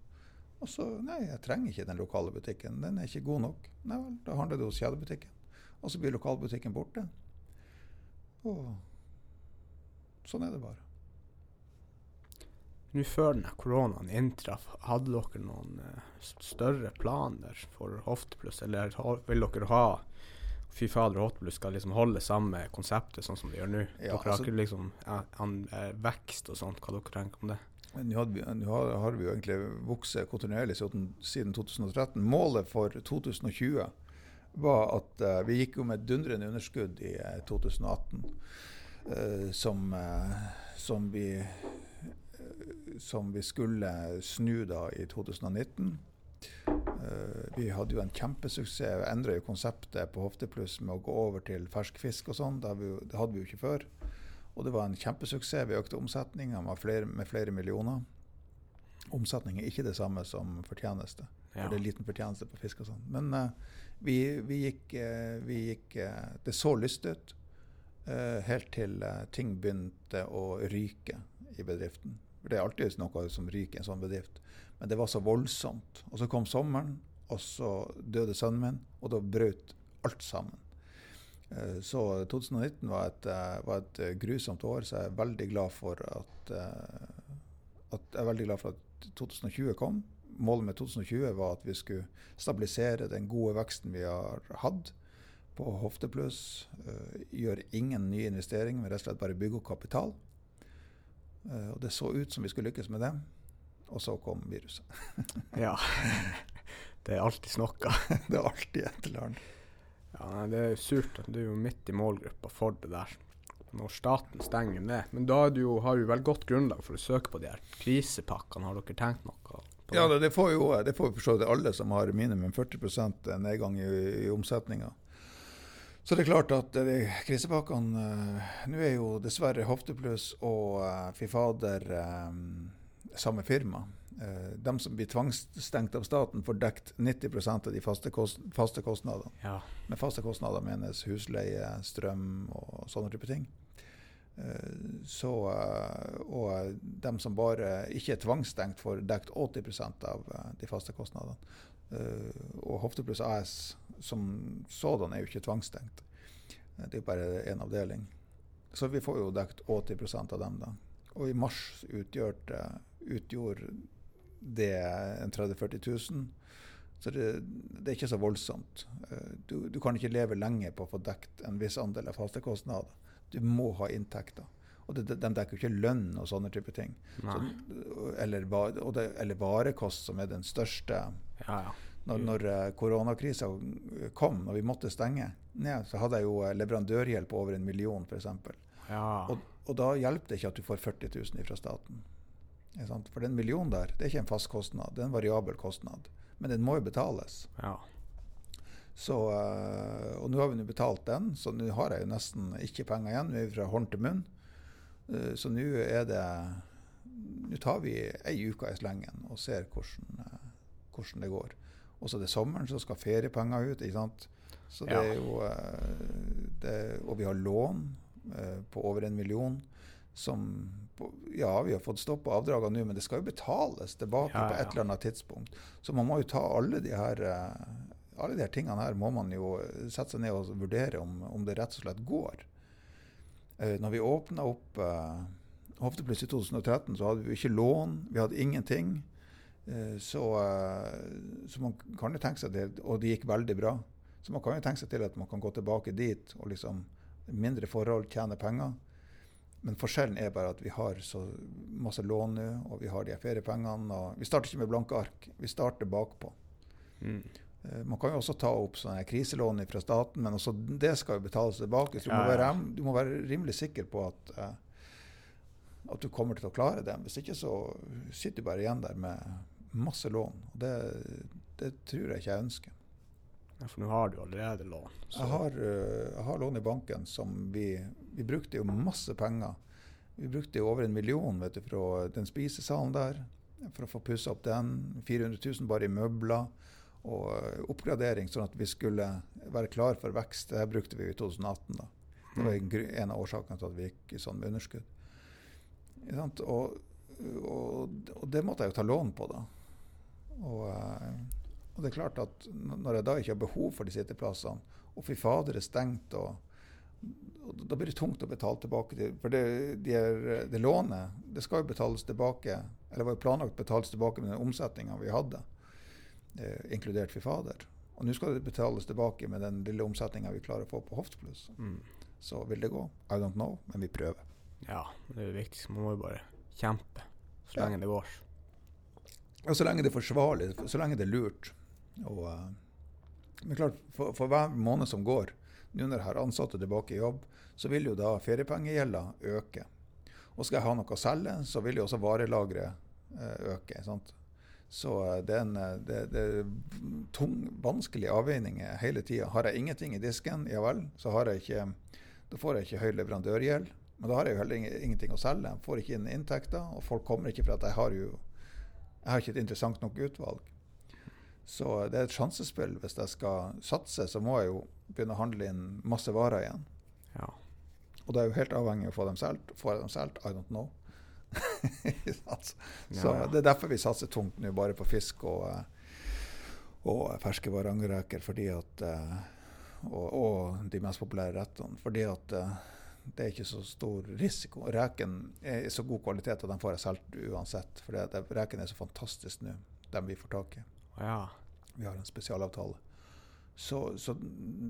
Og så Nei, jeg trenger ikke den lokale butikken. Den er ikke god nok. Nei vel, da handler du hos kjedebutikken. Og så blir lokalbutikken borte. Og sånn er det bare. Nå før denne koronaen inntraff, hadde dere noen eh, større planer for Hoftepluss, eller vil dere ha Fy fader, Hoftepluss skal liksom holde samme konseptet sånn som de gjør nå? Ja, dere har altså- ikke liksom ja, eh, vekst og sånt, hva dere tenker om det? Nå, har, vi jo egentlig vokst kontinuerlig siden, siden 2013. Målet for 2020 var at uh, vi gikk jo med et dundrende underskudd i uh, 2018, uh, som, eh, som, vi, eh, som vi skulle snu da i 2019. Eh, vi hadde jo en kjempesuksess, vi endra jo konseptet på Hoftepluss med å gå over til ferskfisk og sånn. Det, det hadde vi jo ikke før. Og det var en kjempesuksess. Vi økte omsetninga med med flere millioner. Omsetning er ikke det samme som fortjeneste. Ja. For det er liten fortjeneste på fisk og sånn. Men uh, vi, vi, gikk, uh, vi gikk uh, Det så lyst ut helt til ting begynte å ryke i bedriften. For Det er alltid noe som ryker i en sånn bedrift. Men det var så voldsomt. Og så kom sommeren, og så døde sønnen min, og da brøt alt sammen. Så 2019 var et, var et, grusomt år, så jeg er veldig glad for at, at jeg er veldig glad for at 2020 kom målet med 2020 var at vi skulle stabilisere den gode veksten vi har hatt på Hoftepluss. Uh, gjøre ingen nye investeringer, men rett og slett bare bygge opp kapital. Og Det så ut som vi skulle lykkes med det, og så kom viruset. [LAUGHS] ja. [LAUGHS] Det er alltid snakka. [LAUGHS] det er alltid et eller annet. Ja, Det er surt. Du er jo midt i målgruppa for det der. Når staten stenger ned. Men da du jo, har du vel godt grunnlag for å søke på de her krisepakkene. Har dere tenkt noe? Ja, det, det, får jo det får for så vidt alle som har minimum 40% nedgang i, i omsetninga. Så det er klart at de krisepakkene uh, Nå er jo dessverre Hoftepluss og Fy fader um, samme firma. Uh, de som blir tvangsstengt av staten, får dekt 90% av de faste, kost, faste kostnadene. Ja. Med faste kostnader menes husleie, strøm og sånne type ting. Eh, så, eh, og de som bare ikke er tvangsstengt, får dekt 80% av eh, de faste kostnadene. Og Hoftepluss AS som sådan er jo ikke tvangsstengt. Det er bare én avdeling. Så vi får jo dekt 80% av dem. da. Og i mars utgjorde, utgjorde det en 30 000-40 000. Så det, det, er ikke så voldsomt. Du, du, kan ikke leve lenge på å få dekt en viss andel av faste kostnader. Du må ha inntekter. Og de, de dekker jo ikke lønn og sånne type ting. Så, eller, det, eller, varekost, som er den største. Ja, ja. Når, når uh, koronakrisa kom, når vi måtte stenge ned, så hadde jeg jo eh, leverandørhjelp på over en million, f.eks. Ja. Og, og, da hjelper det ikke at du får 40 000 fra staten. For den millionen der, det er ikke en fast kostnad, det er en variabel kostnad. Men den må jo betales. Ja. Så, eh, og nå har vi betalt den, så nå har jeg jo nesten ikke penger igjen. Vi er fra hånd til munn. Eh, så nå er det Nå tar vi ei uke i slengen og ser hvordan, eh, hvordan det går. Og så er det sommeren, så skal feriepenger ut. ikke sant? Så det er jo det, Og vi har lån på over en million som Ja, vi har fått stoppa avdragene nå, men det skal jo betales tilbake ja, ja. på et eller annet tidspunkt. Så man må jo ta alle de her alle de her tingene her må man jo sette seg ned og vurdere om, om det rett og slett går. Eh, når vi åpna opp eh, Hoftepluss i 2013, så hadde vi ikke lån, vi hadde ingenting. Eh, så, eh, så, man kan jo tenke seg det, og det gikk veldig bra. Så man kan jo tenke seg til at man kan gå tilbake dit og liksom mindre forhold, tjene penger. Men forskjellen er bare at vi har så masse lån nå, og vi har de feriepengene. og Vi starter ikke med blanke ark, vi starter bakpå. Mm. Eh, man kan jo også ta opp sånne kriselån fra staten, men også det skal jo betales tilbake. Så du, må være, du må være rimelig sikker på at, uh, at du kommer til å klare det. Hvis ikke så sitter du bare igjen der med masse lån. Og det, det tror jeg ikke jeg ønsker. For nå har du allerede lån? Jeg har, uh, jeg har, lån i banken som vi Vi brukte jo masse penger. Vi brukte jo over en million vet du, fra den spisesalen der for å få pussa opp den. 400 000 bare i møbler og eh, oppgradering, sånn at vi skulle være klar for vekst. Det brukte vi i 2018. da. Det var en av årsakene til at vi gikk i sånn med underskudd. Og, og, og, det måtte jeg jo ta lån på, da. Og, eh, og, det er klart at når jeg da ikke har behov for de sitteplassene, og fy fader er stengt, og, da blir det tungt å betale tilbake. Til, for det, de er, det lånet det skal jo betales tilbake, eller var jo planlagt betales tilbake med den omsetninga vi hadde eh, inkludert fy fader. Og nå skal det betales tilbake med den lille omsetninga vi klarer å få på Hoftepluss. Mm. Så vil det gå? I don't know, men vi prøver. Ja, det er det viktigste. Man må jo bare kjempe så lenge ja. det går. Og så lenge det er forsvarlig, så lenge det er lurt. Og, uh, men klart, for, for, hver måned som går, nå når jeg har ansatte tilbake i jobb, så vil jo da feriepengegjelda øke. Og skal jeg ha noe å selge, så vil jo også varelageret uh, øke. Sant? Så eh, det er en eh, det, det er tung, vanskelig avveining hele tida. Har jeg ingenting i disken, ja vel, så har jeg ikke, da får jeg ikke høy leverandørgjeld. Men da har jeg jo heller ingenting å selge. Jeg får ikke inn inntekter, og folk kommer ikke for at jeg har jo jeg har ikke et interessant nok utvalg. Så det er et sjansespill. Hvis jeg skal satse, så må jeg jo begynne å handle inn masse varer igjen. Ja. Og da er jeg jo helt avhengig av å få dem solgt. Får jeg dem solgt? I don't know. [LAUGHS] så Ja, ja. det er derfor vi satser tungt nå bare på fisk og, eh, og ferske. Fordi at eh, og, og de mest populære rettene. Fordi at eh, det er ikke så stor risiko. Reken er i så god kvalitet at den får jeg solgt uansett. For reken er så fantastisk nå, den vi får tak i. ja. Vi har en spesialavtale. Så, så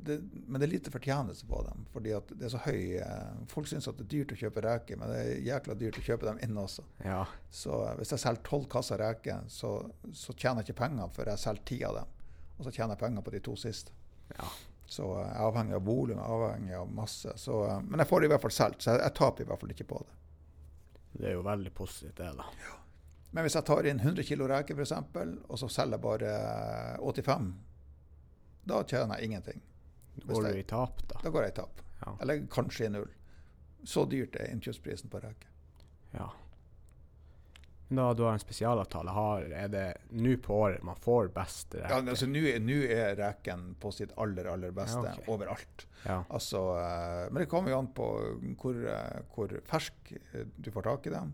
det, men det er lite fortjeneste på dem. fordi at det er så høy eh, Folk syns at det er dyrt å kjøpe reker, men det er jækla dyrt å kjøpe dem inn også. ja. Så eh, hvis jeg selger tolv kasser reker, så, så tjener jeg ikke penger før jeg selger ti av dem. Og så tjener jeg penger på de to siste. ja. Så eh, jeg er avhengig av volum, avhengig av masse. Så, men jeg får det i hvert fall solgt, så jeg, jeg taper i hvert fall ikke på det. Det er jo veldig positivt, det, da. Men hvis jeg tar inn 100 kg reker f.eks., og så selger jeg bare eh, 85, da tjener jeg ingenting. Da Går du i tap, da? Da går jeg i tap. Ja. Eller kanskje i null. Så dyrt er innkjøpsprisen på reker. ja. Da du har en spesialavtale, har, er det nå på året man får best reke? Ja, altså Nå er- nå er reken på sitt aller, aller beste Ja, okay. overalt. Ja. Altså, eh, men det kommer jo an på hvor, eh, hvor fersk eh, du får tak i dem.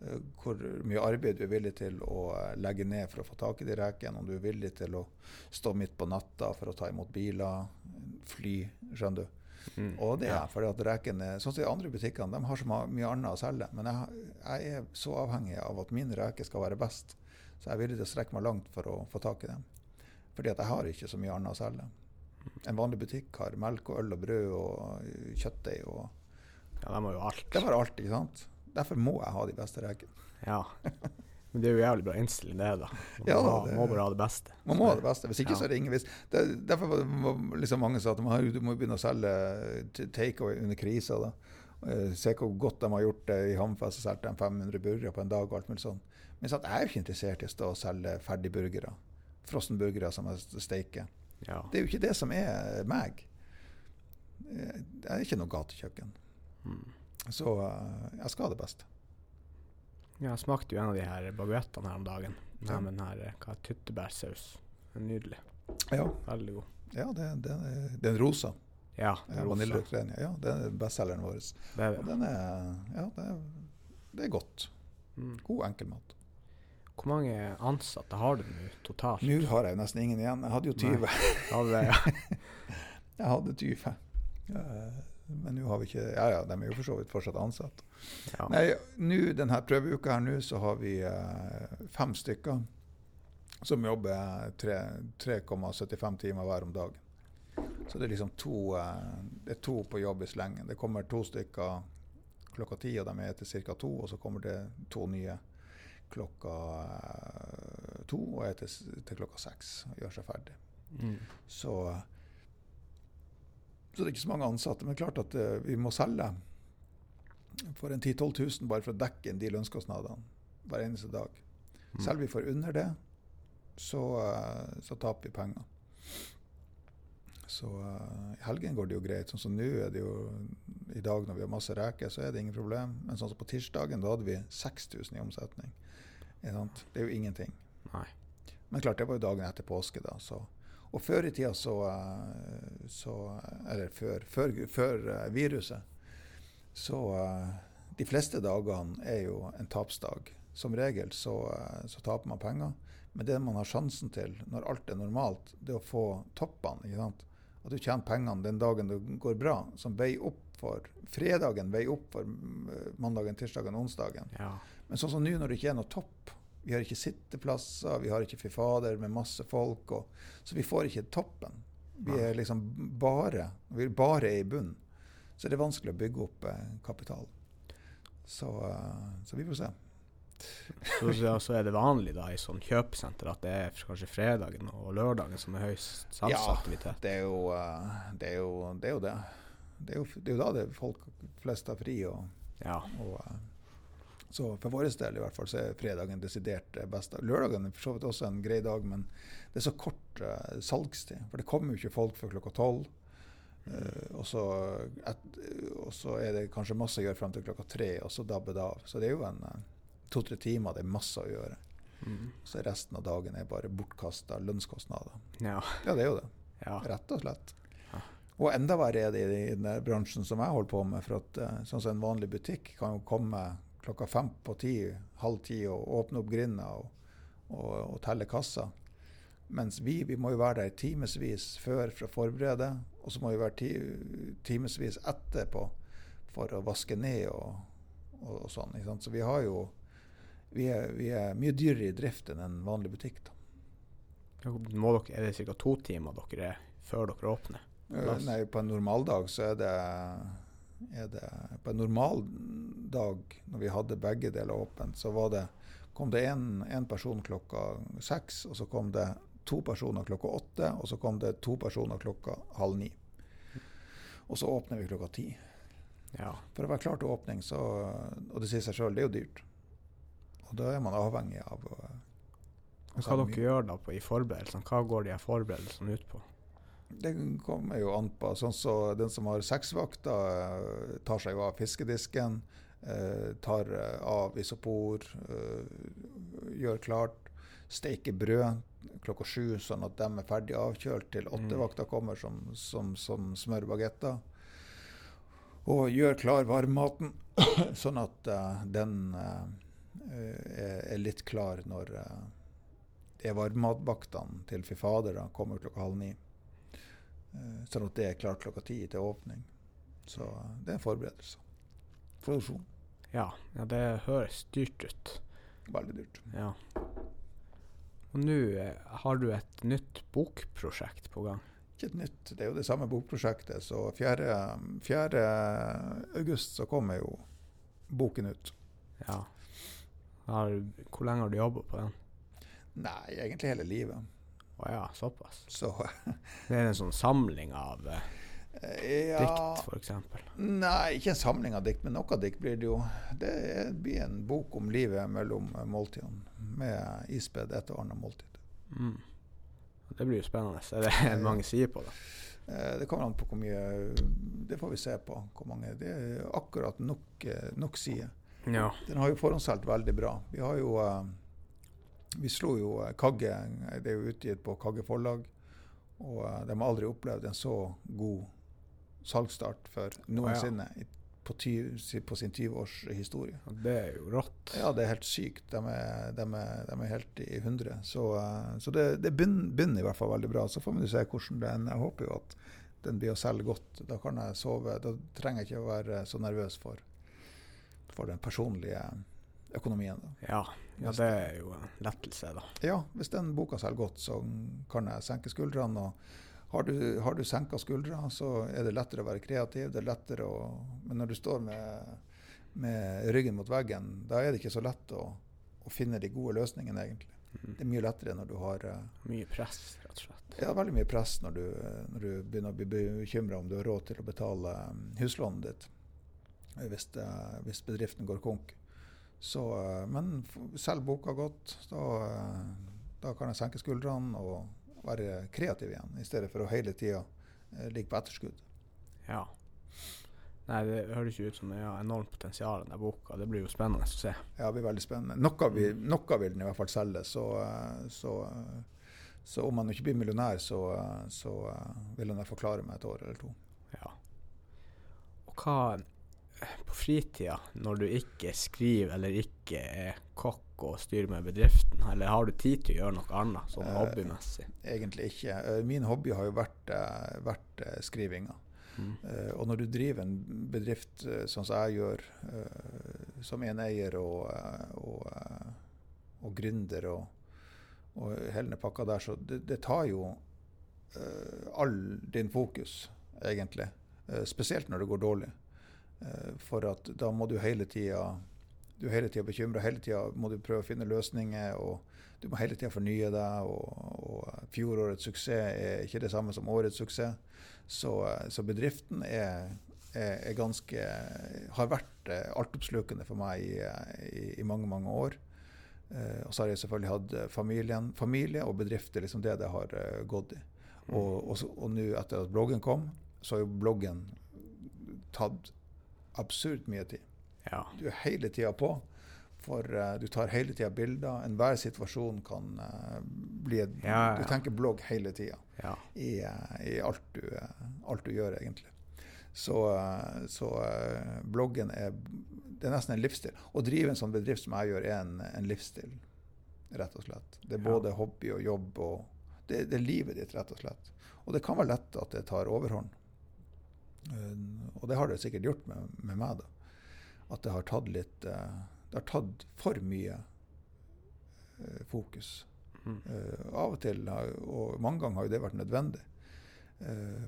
Eh, Hvor mye arbeid du er villig til å eh, legge ned for å få tak i de rekene. Om du er villig til å stå midt på natta for å ta imot biler, fly, skjønner du. Mm. Og det ja. er fordi at rekene, sånn som de andre butikkene, de har så mye annet å selge. Men jeg, jeg er så avhengig av at min reke skal være best. Så jeg er villig til å strekke meg langt for å få tak i dem. Fordi at jeg har ikke så mye annet å selge. En vanlig butikk har melk og øl og brød og kjøttdeig og ja, de har jo alt. Det var alt, ikke sant? Derfor må jeg ha de beste rekene. Ja. Men det er jo jævlig bra innstilling, det, da. Man Ja, må, det- må bare ha det beste. Man må ha det beste. Hvis ikke, Ja. så er det ingen vits. Derfor var liksom mange sa at man du må begynne å selge takeaway under krisa. da. Eh, Se hvor godt de har gjort det i Hamfest. Så solgte de 500 burgere på en dag. og alt mulig sånn. Men jeg er jo ikke interessert i å stå og selge ferdigburgere. Frossenburgere som jeg steiker. Ja. Det er jo ikke det som er meg. Jeg Det er ikke noe gatekjøkken. Mm. Så eh, jeg skal ha det beste. Ja, Jeg smakte jo en av de her baguettene her om dagen. Ja. Med den her hva, tyttebærsaus. Den Nydelig. Ja, Veldig god. ja det, det, det er en rosa. Ja, Ja, rosa. Ja, det er bestselgeren vår. Det er Og den er, ja, det er, det er godt. Mm. God enkelmat. Hvor mange ansatte har du nå totalt? Nå har jeg jo nesten ingen igjen. Jeg hadde jo 20. Ja, det, ja. [LAUGHS] Jeg hadde 20. Eh, Men nå har vi ikke Ja ja, de er jo for så vidt fortsatt ansatt. Ja. Nei, nå, denne prøveuka her nå, så har vi eh, fem stykker som jobber 3,75 timer hver om dagen. Så det er liksom to, eh, det er to på jobb i slengen. Det kommer to stykker klokka ti, og de er til ca. to. Og så kommer det to nye klokka eh, to, og er til, til klokka seks og gjør seg ferdig. Mm. Så, så det er ikke så mange ansatte. Men klart at eh, vi må selge for en 10 000-12 000 bare for å dekke inn de lønnskostnadene hver eneste dag. Mm. Selger vi for under det, så, eh, så taper vi penger. Så eh, i helgen går det jo greit. Sånn som nå er det jo I dag når vi har masse reker, så er det ingen problem. Men sånn som på tirsdagen, da hadde vi 6000 i omsetning. Det er jo ingenting. Nei. Men klart, det var jo dagen etter påske, da. Så. Og før i tida så, eh, så Eller før, før, før eh, viruset. Så eh, de fleste dagene er jo en tapsdag. Som regel så, så taper man penger. Men det man har sjansen til når alt er normalt, det er å få toppene. ikke sant? At du tjener pengene den dagen det går bra, som veier opp for fredagen, veier opp for mandagen, tirsdagen, onsdagen. Ja. Men sånn som nå når det ikke er noe topp, vi har ikke sitteplasser, vi har ikke fy fader med masse folk, og, så vi får ikke toppen. Vi er liksom bare vi er bare i bunn. Så det er vanskelig å bygge opp eh, kapital. Så, eh, så vi får se. Så, så, er det vanlig da i sånn kjøpesenter at det er kanskje fredagen og lørdagen som er høyest salgsaktivitet. Det er jo eh, det. Er jo, det, er jo det. Det, er jo, det er jo da det folk flest har fri. og Ja. Og, eh, så for vår del i hvert fall så er fredagen desidert best. Lørdagen er for så vidt også en grei dag, men det er så kort uh, salgstid. For det kommer jo ikke folk før klokka tolv. Eh, og, så er det kanskje masse å gjøre frem til klokka tre, og så dabber det av. Så det er jo en eh, to-tre timer det er masse å gjøre. Mm. Så resten av dagen er bare bortkasta lønnskostnader. Ja. Ja, det er jo det. ja. Rett og slett. Ja. Og enda verre er det i den bransjen som jeg holder på med. For at sånn som en vanlig butikk kan jo komme klokka fem på ti, halv ti og åpne opp grinda og, og, og telle kassa. Mens vi, vi må jo være der timevis før for å forberede, og så må vi være ti, timevis etterpå for å vaske ned og, og, og sånn. Så vi har jo vi er, vi er mye dyrere i drift enn en vanlig butikk. da. Må dere, er det ca. to timer dere er før dere åpner? Eh, Plass. Nei, på en normaldag så er det, er det På en normal dag når vi hadde begge deler åpent, så var det, kom det én person klokka seks, og så kom det to personer klokka åtte, og så kom det to personer klokka halv ni. Og så åpner vi klokka ti. Ja. For å være klar til åpning, så Og det sier seg sjøl, det er jo dyrt. Og da er man avhengig av å hva dere gjør da på, i forberedelsene? Hva går de her forberedelsene ut på? Det kommer jo an på. Sånn så Den som har seks vakter tar seg jo av fiskedisken. eh, tar eh, av isopor. eh, gjør klart. Steker brød klokka sju, sånn at de er ferdig avkjølt til åtte åttevakta kommer som, som, som smør bagetter. Og gjør klar varmmaten, [CLEARS THROAT] sånn at eh, den eh, er, er litt klar når uh, det er varmmatvaktene til fy fader kommer klokka halv ni. Eh, Sånn at det er klart klokka ti til åpning. Så eh, det er en forberedelse. Produksjon. Ja, ja det høres dyrt ut. Veldig dyrt. Ja. Og nå eh, har du et nytt bokprosjekt på gang. Ikke et nytt, det er jo det samme bokprosjektet. Så 4. 4. august så kommer jo boken ut. Ja. Har, hvor lenge har du jobba på den? Nei, egentlig hele livet. Å ja, såpass. Så [LAUGHS] Det er en sånn samling av eh, eh, ja dikt, f.eks. Nei, ikke en samling av dikt, men noe dikt blir det jo. Det blir en bok om livet mellom måltidene, med ispedd et og annet måltid. Mm. Det blir jo spennende. Er det [LAUGHS] mange sider på det? Eh, Det kommer an på hvor mye Det får vi se på. hvor mange, Det er akkurat nok, eh, nok sider. Ja. Den har jo forhåndssolgt veldig bra. Vi har jo eh, Vi slo jo eh, Kagge Det er jo utgitt på Kagge forlag. Og eh, de har aldri opplevd en så god salgsstart før noensinne Ja. på, på sin 20-årshistorie. historie. det er jo rått. Ja, det er helt sykt. De er, de er, de er helt i hundre. Så, eh, så det, det begynner, begynner i hvert fall veldig bra. Så får vi se hvordan det ender. Jeg håper jo at den blir å selge godt. Da kan jeg sove. Da trenger jeg ikke å være så nervøs for, for den personlige økonomien. Ja. ja, det er jo en lettelse, da. Ja, hvis den boka selger godt, så kan jeg senke skuldrene. og har du, har du senka skuldra, så er det lettere å være kreativ. det er lettere å, Men når du står med, med ryggen mot veggen, da er det ikke så lett å, å finne de gode løsningene, egentlig. Mm. Det er mye lettere når du har eh, Mye press, rett og slett. ja, veldig mye press når du, når du begynner å bli bekymra om du har råd til å betale eh, huslånet ditt eh, hvis, det, hvis bedriften går konk. Så, eh, men selg boka godt. Da, eh, da kan jeg senke skuldrene og være kreativ igjen, i stedet for å hele tida ligge på etterskudd. Ja. Nei, det høres jo ut som det har enormt potensial, den boka. Det blir jo spennende å se. Ja, det blir veldig spennende. Noe, vil, noe vil den i hvert fall selge. Så, eh, så, eh, så om man ikke blir millionær, så, eh, så eh, vil han forklare meg et år eller to. Ja. Og hva på fritida, når du ikke skriver eller ikke er kokk og styrer med bedriften, eller har du tid til å gjøre noe annet, sånn Eh, hobbymessig? Egentlig ikke. Eh, Min hobby har jo vært, eh, vært skrivinga. Mm. Og når du driver en bedrift sånn som jeg gjør, som eneeier og, og, og gründer og, og hele pakka der, så det, det tar jo all din fokus, egentlig. Spesielt når det går dårlig. Eh, for at da må du hele tida du er hele tida bekymra, hele tida må du prøve å finne løsninger. og Du må hele tida fornye deg. og, og Fjorårets suksess er ikke det samme som årets suksess. Så, eh, så bedriften er, er, er ganske har vært eh, altoppslukende for meg i, i, i mange, mange år. Eh, og så har jeg selvfølgelig hatt eh, familien. Familie og bedrift er liksom det det har eh, gått i. Og, og, og nå etter at bloggen kom, så har jo bloggen tatt absurd mye tid. Ja. Du er hele tida på For uh, du tar hele tida bilder. Enhver situasjon kan uh, bli et Ja, ja, Du tenker blogg hele tida Ja. i, uh, i alt, du, alt du gjør, egentlig. Så, så bloggen er Det er nesten en livsstil. Å drive en sånn bedrift som jeg gjør, er en, en livsstil, rett og slett. Det er både hobby og jobb og det, det er livet ditt, rett og slett. Og det kan være lett at det tar overhånd. Eh, og det har det sikkert gjort med, med meg, da. At det har tatt litt eh, Det har tatt for mye eh, fokus. Mm. Av og til, og mange ganger har jo det vært nødvendig.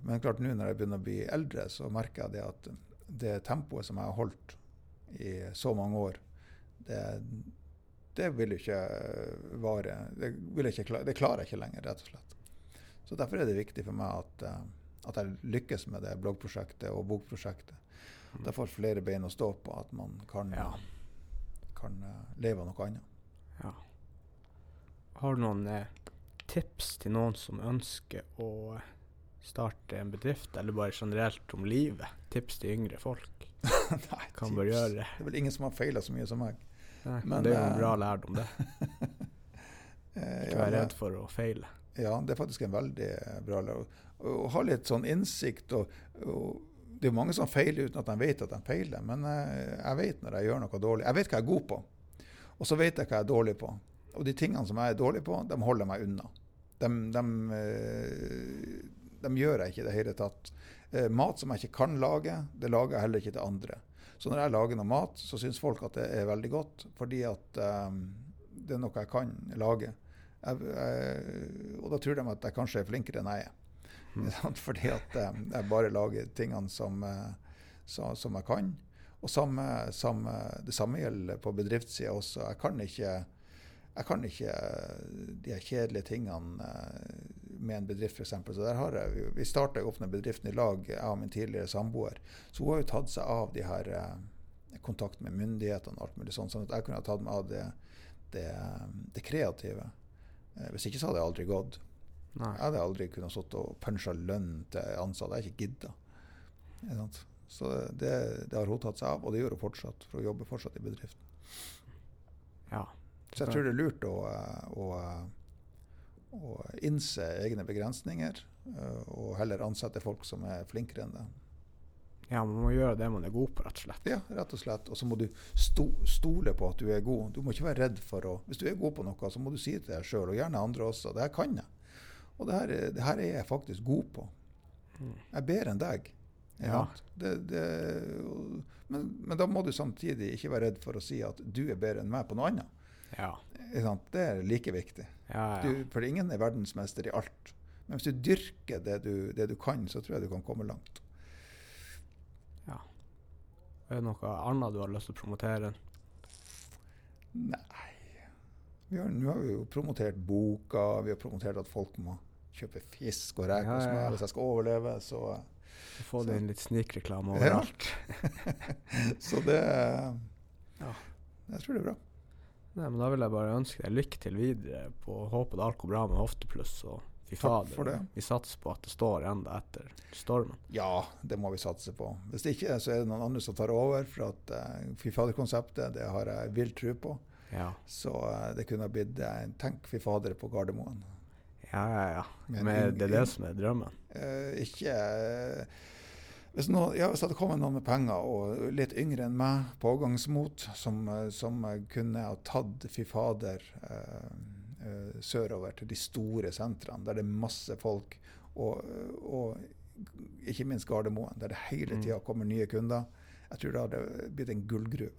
Men klart nå når jeg begynner å bli eldre, så merker jeg det at det tempoet som jeg har holdt i så mange år, det, det vil ikke vare. Det, vil ikke det klarer jeg ikke lenger, rett og slett. Så derfor er det viktig for meg at, at jeg lykkes med det bloggprosjektet og bokprosjektet. At jeg får flere bein å stå på, at man kan, Ja. kan eh, leve av noe annet. Ja. Har du noen eh, tips til noen som ønsker å starte en bedrift, eller bare generelt om livet? Tips til yngre folk? [LAUGHS] Nei, Kan tips. gjøre Det er vel ingen som har feila så mye som meg. Nei, Men, det er jo eh, en bra lærdom, det. [LAUGHS] Eh, Ikke være redd for å feile. Ja, det er faktisk en veldig eh, bra lærdom. Å ha litt sånn innsikt og, og Det er mange som feiler uten at de vet at de feiler, men eh, jeg vet når jeg gjør noe dårlig. Jeg vet hva jeg er god på, og så vet jeg hva jeg er dårlig på. Og de tingene som jeg er dårlig på, de holder meg unna. De, de, eh, de gjør jeg ikke i det hele tatt. Eh, Mat som jeg ikke kan lage, det lager jeg heller ikke til andre. Så når jeg lager noe mat, så syns folk at det er veldig godt, fordi at um, det er noe jeg kan lage. Jeg, jeg, og da tror de at jeg kanskje er flinkere enn jeg er. [LAUGHS] Fordi at eh, jeg bare lager tingene som, eh, som jeg kan. Og samme, samme, det samme gjelder på bedriftssida også. Jeg kan ikke, jeg kan ikke eh, de kjedelige tingene med en bedrift, f.eks. Så der har jeg, vi starta opp den bedriften i lag, jeg og min tidligere samboer. Så hun har jo tatt seg av de her kontakt med myndighetene og alt mulig sånn, sånn at jeg kunne ha tatt meg av det, det, det kreative. Hvis ikke så hadde jeg aldri gått. Nei. Jeg hadde aldri kunnet stått og punsja lønn til ansatte. Jeg har ikke gidda. Så det, det har hun tatt seg av, og det gjør hun fortsatt. For hun jobber fortsatt i bedriften. Ja. Så jeg tror det er lurt å, å, å innse egne begrensninger, eh, og heller ansette folk som er flinkere enn det. ja, man må gjøre det man er god på, rett og slett. Ja, rett og slett. Og så må du sto, stole på at du er god. Du må ikke være redd for å Hvis du er god på noe, så må du si det til deg sjøl, og gjerne andre også. Det her kan jeg. Og det her, er- det her er jeg faktisk god på. Jeg er bedre enn deg. Ja. Det, det, men, men da må du samtidig ikke være redd for å si at du er bedre enn meg på noe annet. Ja. Det er like viktig. Ja, ja. Du, for ingen er verdensmester i alt. Men hvis du dyrker det du, det du kan, så tror jeg du kan komme langt. ja. Er det noe annet du har lyst til å promotere? Nei Nå har vi jo promotert boka, vi har promotert at folk må kjøpe fisk og reker Ja, smør hvis jeg skal overleve. Så, så får du inn litt snikreklame overalt. [LAUGHS] så det Ja. Jeg tror det er bra. Nei, men Da vil jeg bare ønske deg lykke til videre. på håpet alt går bra med hoftepluss. Og fy fader, vi satser på at det står enda etter stormen. Ja, det må vi satse på. Hvis det ikke så er det noen andre som tar over. For at uh, Fy fader-konseptet, det har jeg vill tro på. Ja, Så uh, det kunne ha blitt uh, Tenk Fy fader på Gardermoen. Ja, ja. ja. Men Men det er det som er drømmen. Eh, ikke eh, hvis, noen, ja, hvis det hadde kommet noen med penger og litt yngre enn meg, pågangsmot, som, eh, som kunne ha tatt fy fader eh, eh, sørover til de store sentrene, der det er masse folk, og, og ikke minst Gardermoen, der det hele Mm. tida kommer nye kunder, jeg tror det hadde blitt en gullgruve.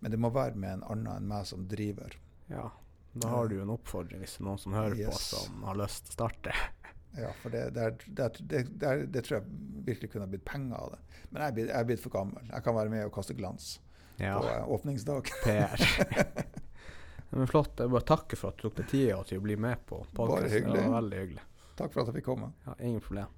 Men det må være med en annen enn meg som driver. Ja. Da har du jo en oppfordring hvis det er noen som hører på som har lyst til å starte. [LAUGHS] Ja, for det, det, er- det, er- det, tror jeg virkelig kunne ha blitt penger av det. Men jeg er blitt- for gammel. Jeg kan være med og kaste glans Ja, på eh, åpningsdag. [LAUGHS] PR. [LAUGHS] Men flott. Jeg bare takker for at du tok deg tida til å bli med på podkasten. Det var veldig hyggelig. Takk for at jeg fikk komme. Ja, ingen problem.